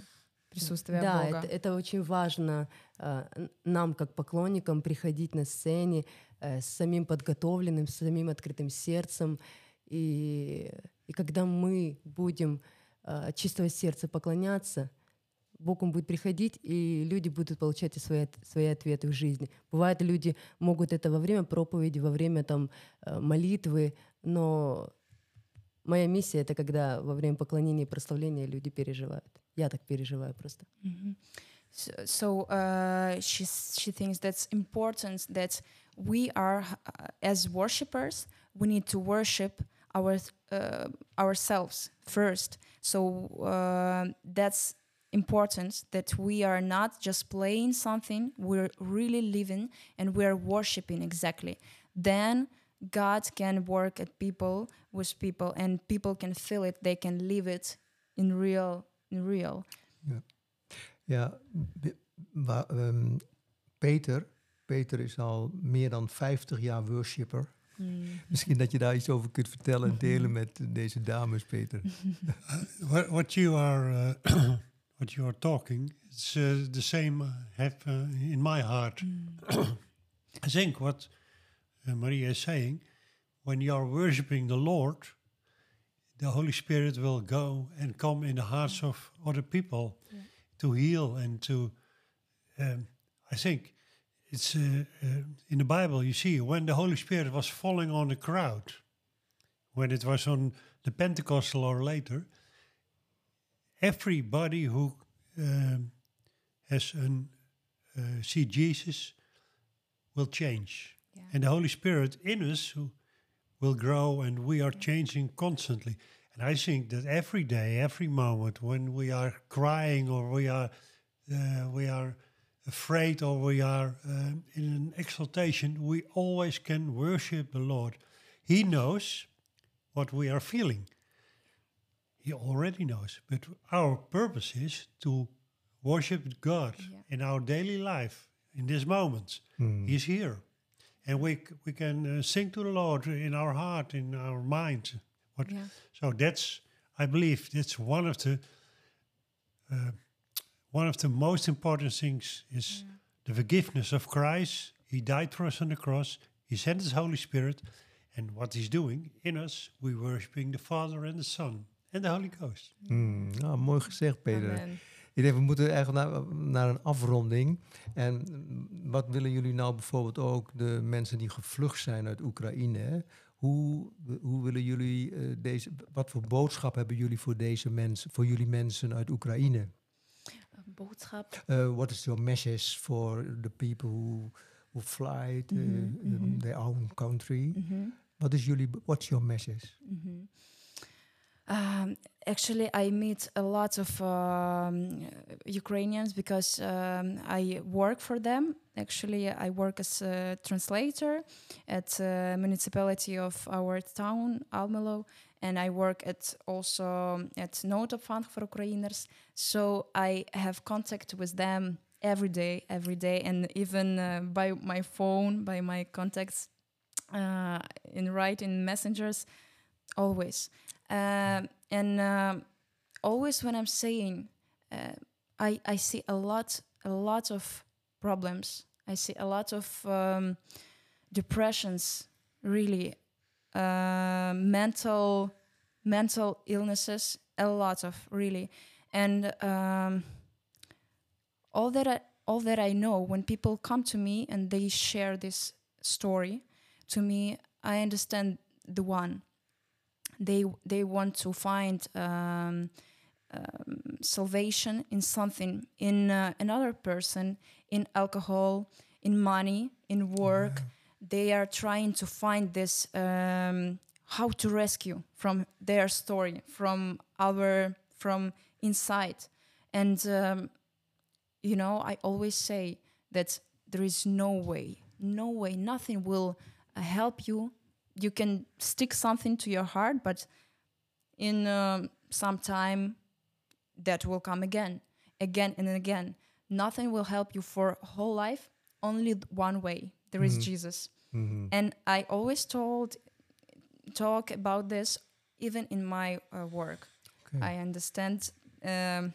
присутствие Да, Бога. это, это очень важно э, нам, как поклонникам, приходить на сцене э, с самим подготовленным, с самим открытым сердцем. И, и когда мы будем э, чистого сердца поклоняться, Бог он будет приходить, и люди будут получать свои, свои ответы в жизни. Бывает, люди могут это во время проповеди, во время там, э, молитвы, но моя миссия — это когда во время поклонения и прославления люди переживают. Я так переживаю просто. Mhm. So, so uh, she she thinks that's important that we are uh, as worshippers we need to worship our uh, ourselves first. So uh, that's important that we are not just playing something; we're really living and we're worshiping exactly. Then God can work at people with people, and people can feel it. They can live it in real, in real. Ja, de- wa- ehm, Peter, Peter is al meer dan 50 jaar worshipper. Misschien dat je daar iets over kunt vertellen en <laughs> delen met deze dames, Peter. <laughs> what, what you are uh, what you are talking it's uh, the same uh, have uh, in my heart. <coughs> I think what uh, maria is saying when you are worshiping the lord the holy spirit will go and come in the hearts of other people to heal and to um, i think it's uh, uh, in the bible you see when the holy spirit was falling on the crowd when it was on the pentecostal or later everybody who um, has an uh, see Jesus will change, Yeah. and the Holy Spirit in us who will grow, and we are changing constantly. And I think that every day, every moment, when we are crying or we are uh, we are afraid or we are um, in an exaltation, we always can worship the Lord. He knows what we are feeling. He already knows. But our purpose is to worship God Yeah. in our daily life, in this moment. He's here. And we, we can uh, sing to the Lord in our heart, in our mind. What, Yeah. So that's, I believe, that's one of the uh, one of the most important things is the forgiveness of Christ. He died for us on the cross. He sent His Holy Spirit, and what He's doing in us, we worshiping the Father and the Son the Holy Ghost. Hmm, nou, mooi gezegd, Peter. Amen. Ik denk, we moeten eigenlijk naar, naar een afronding. En mm, wat willen jullie nou bijvoorbeeld ook de mensen die gevlucht zijn uit Oekraïne? hè? Hoe, hoe willen jullie eh, deze, wat voor boodschap hebben jullie voor deze mensen, voor jullie mensen uit Oekraïne? Boodschap. Uh, what is your message for the people who, who fly to Mhm, mhm. their own country? Mhm. Wat is jullie, what's your message? Mhm. Um, actually, I meet a lot of um, Ukrainians because um, I work for them. Actually, I work as a translator at a municipality of our town, Almelo, and I work at also at Noodopvang for Ukrainers. So I have contact with them every day, every day, and even uh, by my phone, by my contacts, uh, in writing messengers, always. Um, and um, always when I'm saying, uh, I I see a lot a lot of problems. I see a lot of um, depressions, really uh, mental mental illnesses, a lot of really, and um, all that I, all that I know when people come to me and they share this story to me, I understand the one. They they want to find um, um, salvation in something, in uh, another person, in alcohol, in money, in work. They are trying to find this um, how to rescue from their story, from our from inside, and um, you know I always say that there is no way, no way, nothing will uh, help you. You can stick something to your heart, but in um, some time that will come again, again and again. Nothing will help you for whole life. Only one way. There is Mhm. Jesus. Mhm. And I always told, talk about this even in my uh, work. Oké. I understand um,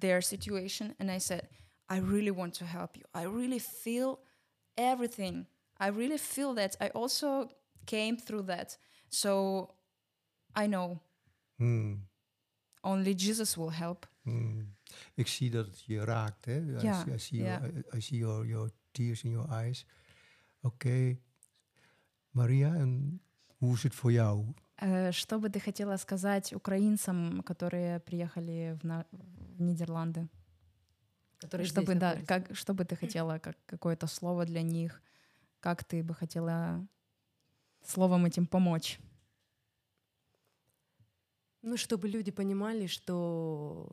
their situation, and I said, I really want to help you. I really feel everything. I really feel that. I also came through that, so I know Hmm. only Jesus will help. Hmm. Ik zie dat het je raakt. Hè? I Ja, see, I see, ja. your, I see your, your tears in your eyes. Oké. Maria, en hoe is het voor jou? Э, Что бы ты хотела сказать украинцам, которые приехали в, на- в Нидерланды? Которые Чтобы, здесь да, находятся. как, что бы ты хотела, как какое-то слово для них? Как ты бы хотела словом этим помочь? Ну, чтобы люди понимали, что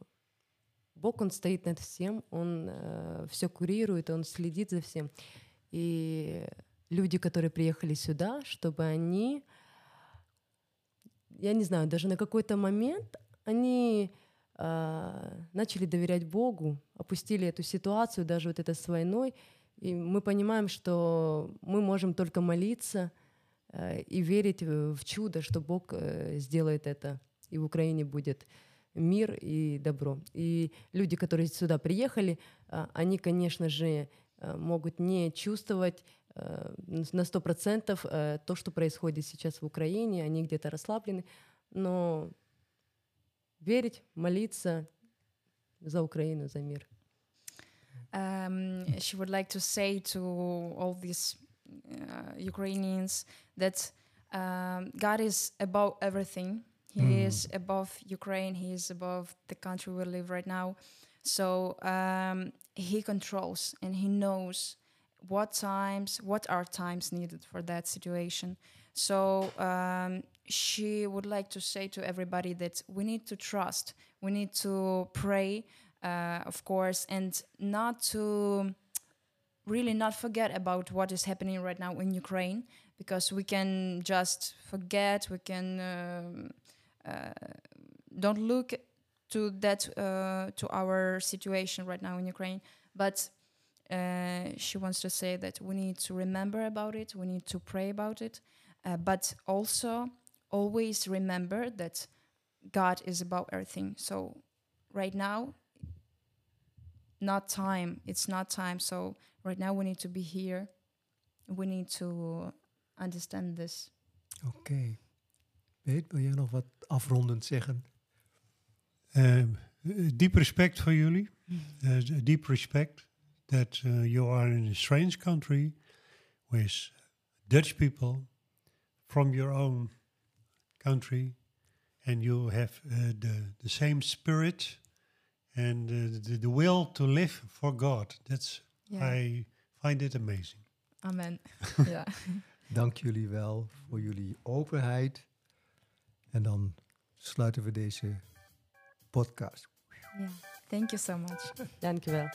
Бог, Он стоит над всем, Он все курирует, Он следит за всем. И люди, которые приехали сюда, чтобы они, я не знаю, даже на какой-то момент они а, начали доверять Богу, опустили эту ситуацию, даже вот это с войной, и мы понимаем, что мы можем только молиться э, и верить в чудо, что Бог э, сделает это, и в Украине будет мир и добро. И люди, которые сюда приехали, а, они, конечно же, э, могут не чувствовать э, на сто процентов э, то, что происходит сейчас в Украине, они где-то расслаблены, но верить, молиться за Украину, за мир. Um, she would like to say to all these uh, Ukrainians that um, God is above everything. He Mm. is above Ukraine. He is above the country we live right now. So um, He controls and He knows what times, what are times needed for that situation. So um, she would like to say to everybody that we need to trust, we need to pray, uh, of course, and not to really not forget about what is happening right now in Ukraine, because we can just forget, we can um, uh, don't look to that uh, to our situation right now in Ukraine, but. Uh, she wants to say that we need to remember about it, we need to pray about it, uh, but also always remember that God is above everything. So, right now, not time. It's not time. So, right now, we need to be here. We need to understand this. Oké. Weet, wil jij nog wat afrondend zeggen? Uh, deep respect for jullie. Uh, deep respect that uh, you are in a strange country with Dutch people from your own country, and you have uh, the the same spirit and uh, the, the will to live for God. That's I find it amazing. Amen. <laughs> yeah. Dank jullie wel voor jullie openheid. En dan sluiten we deze podcast. Yeah. Thank you so much. Dankjewel.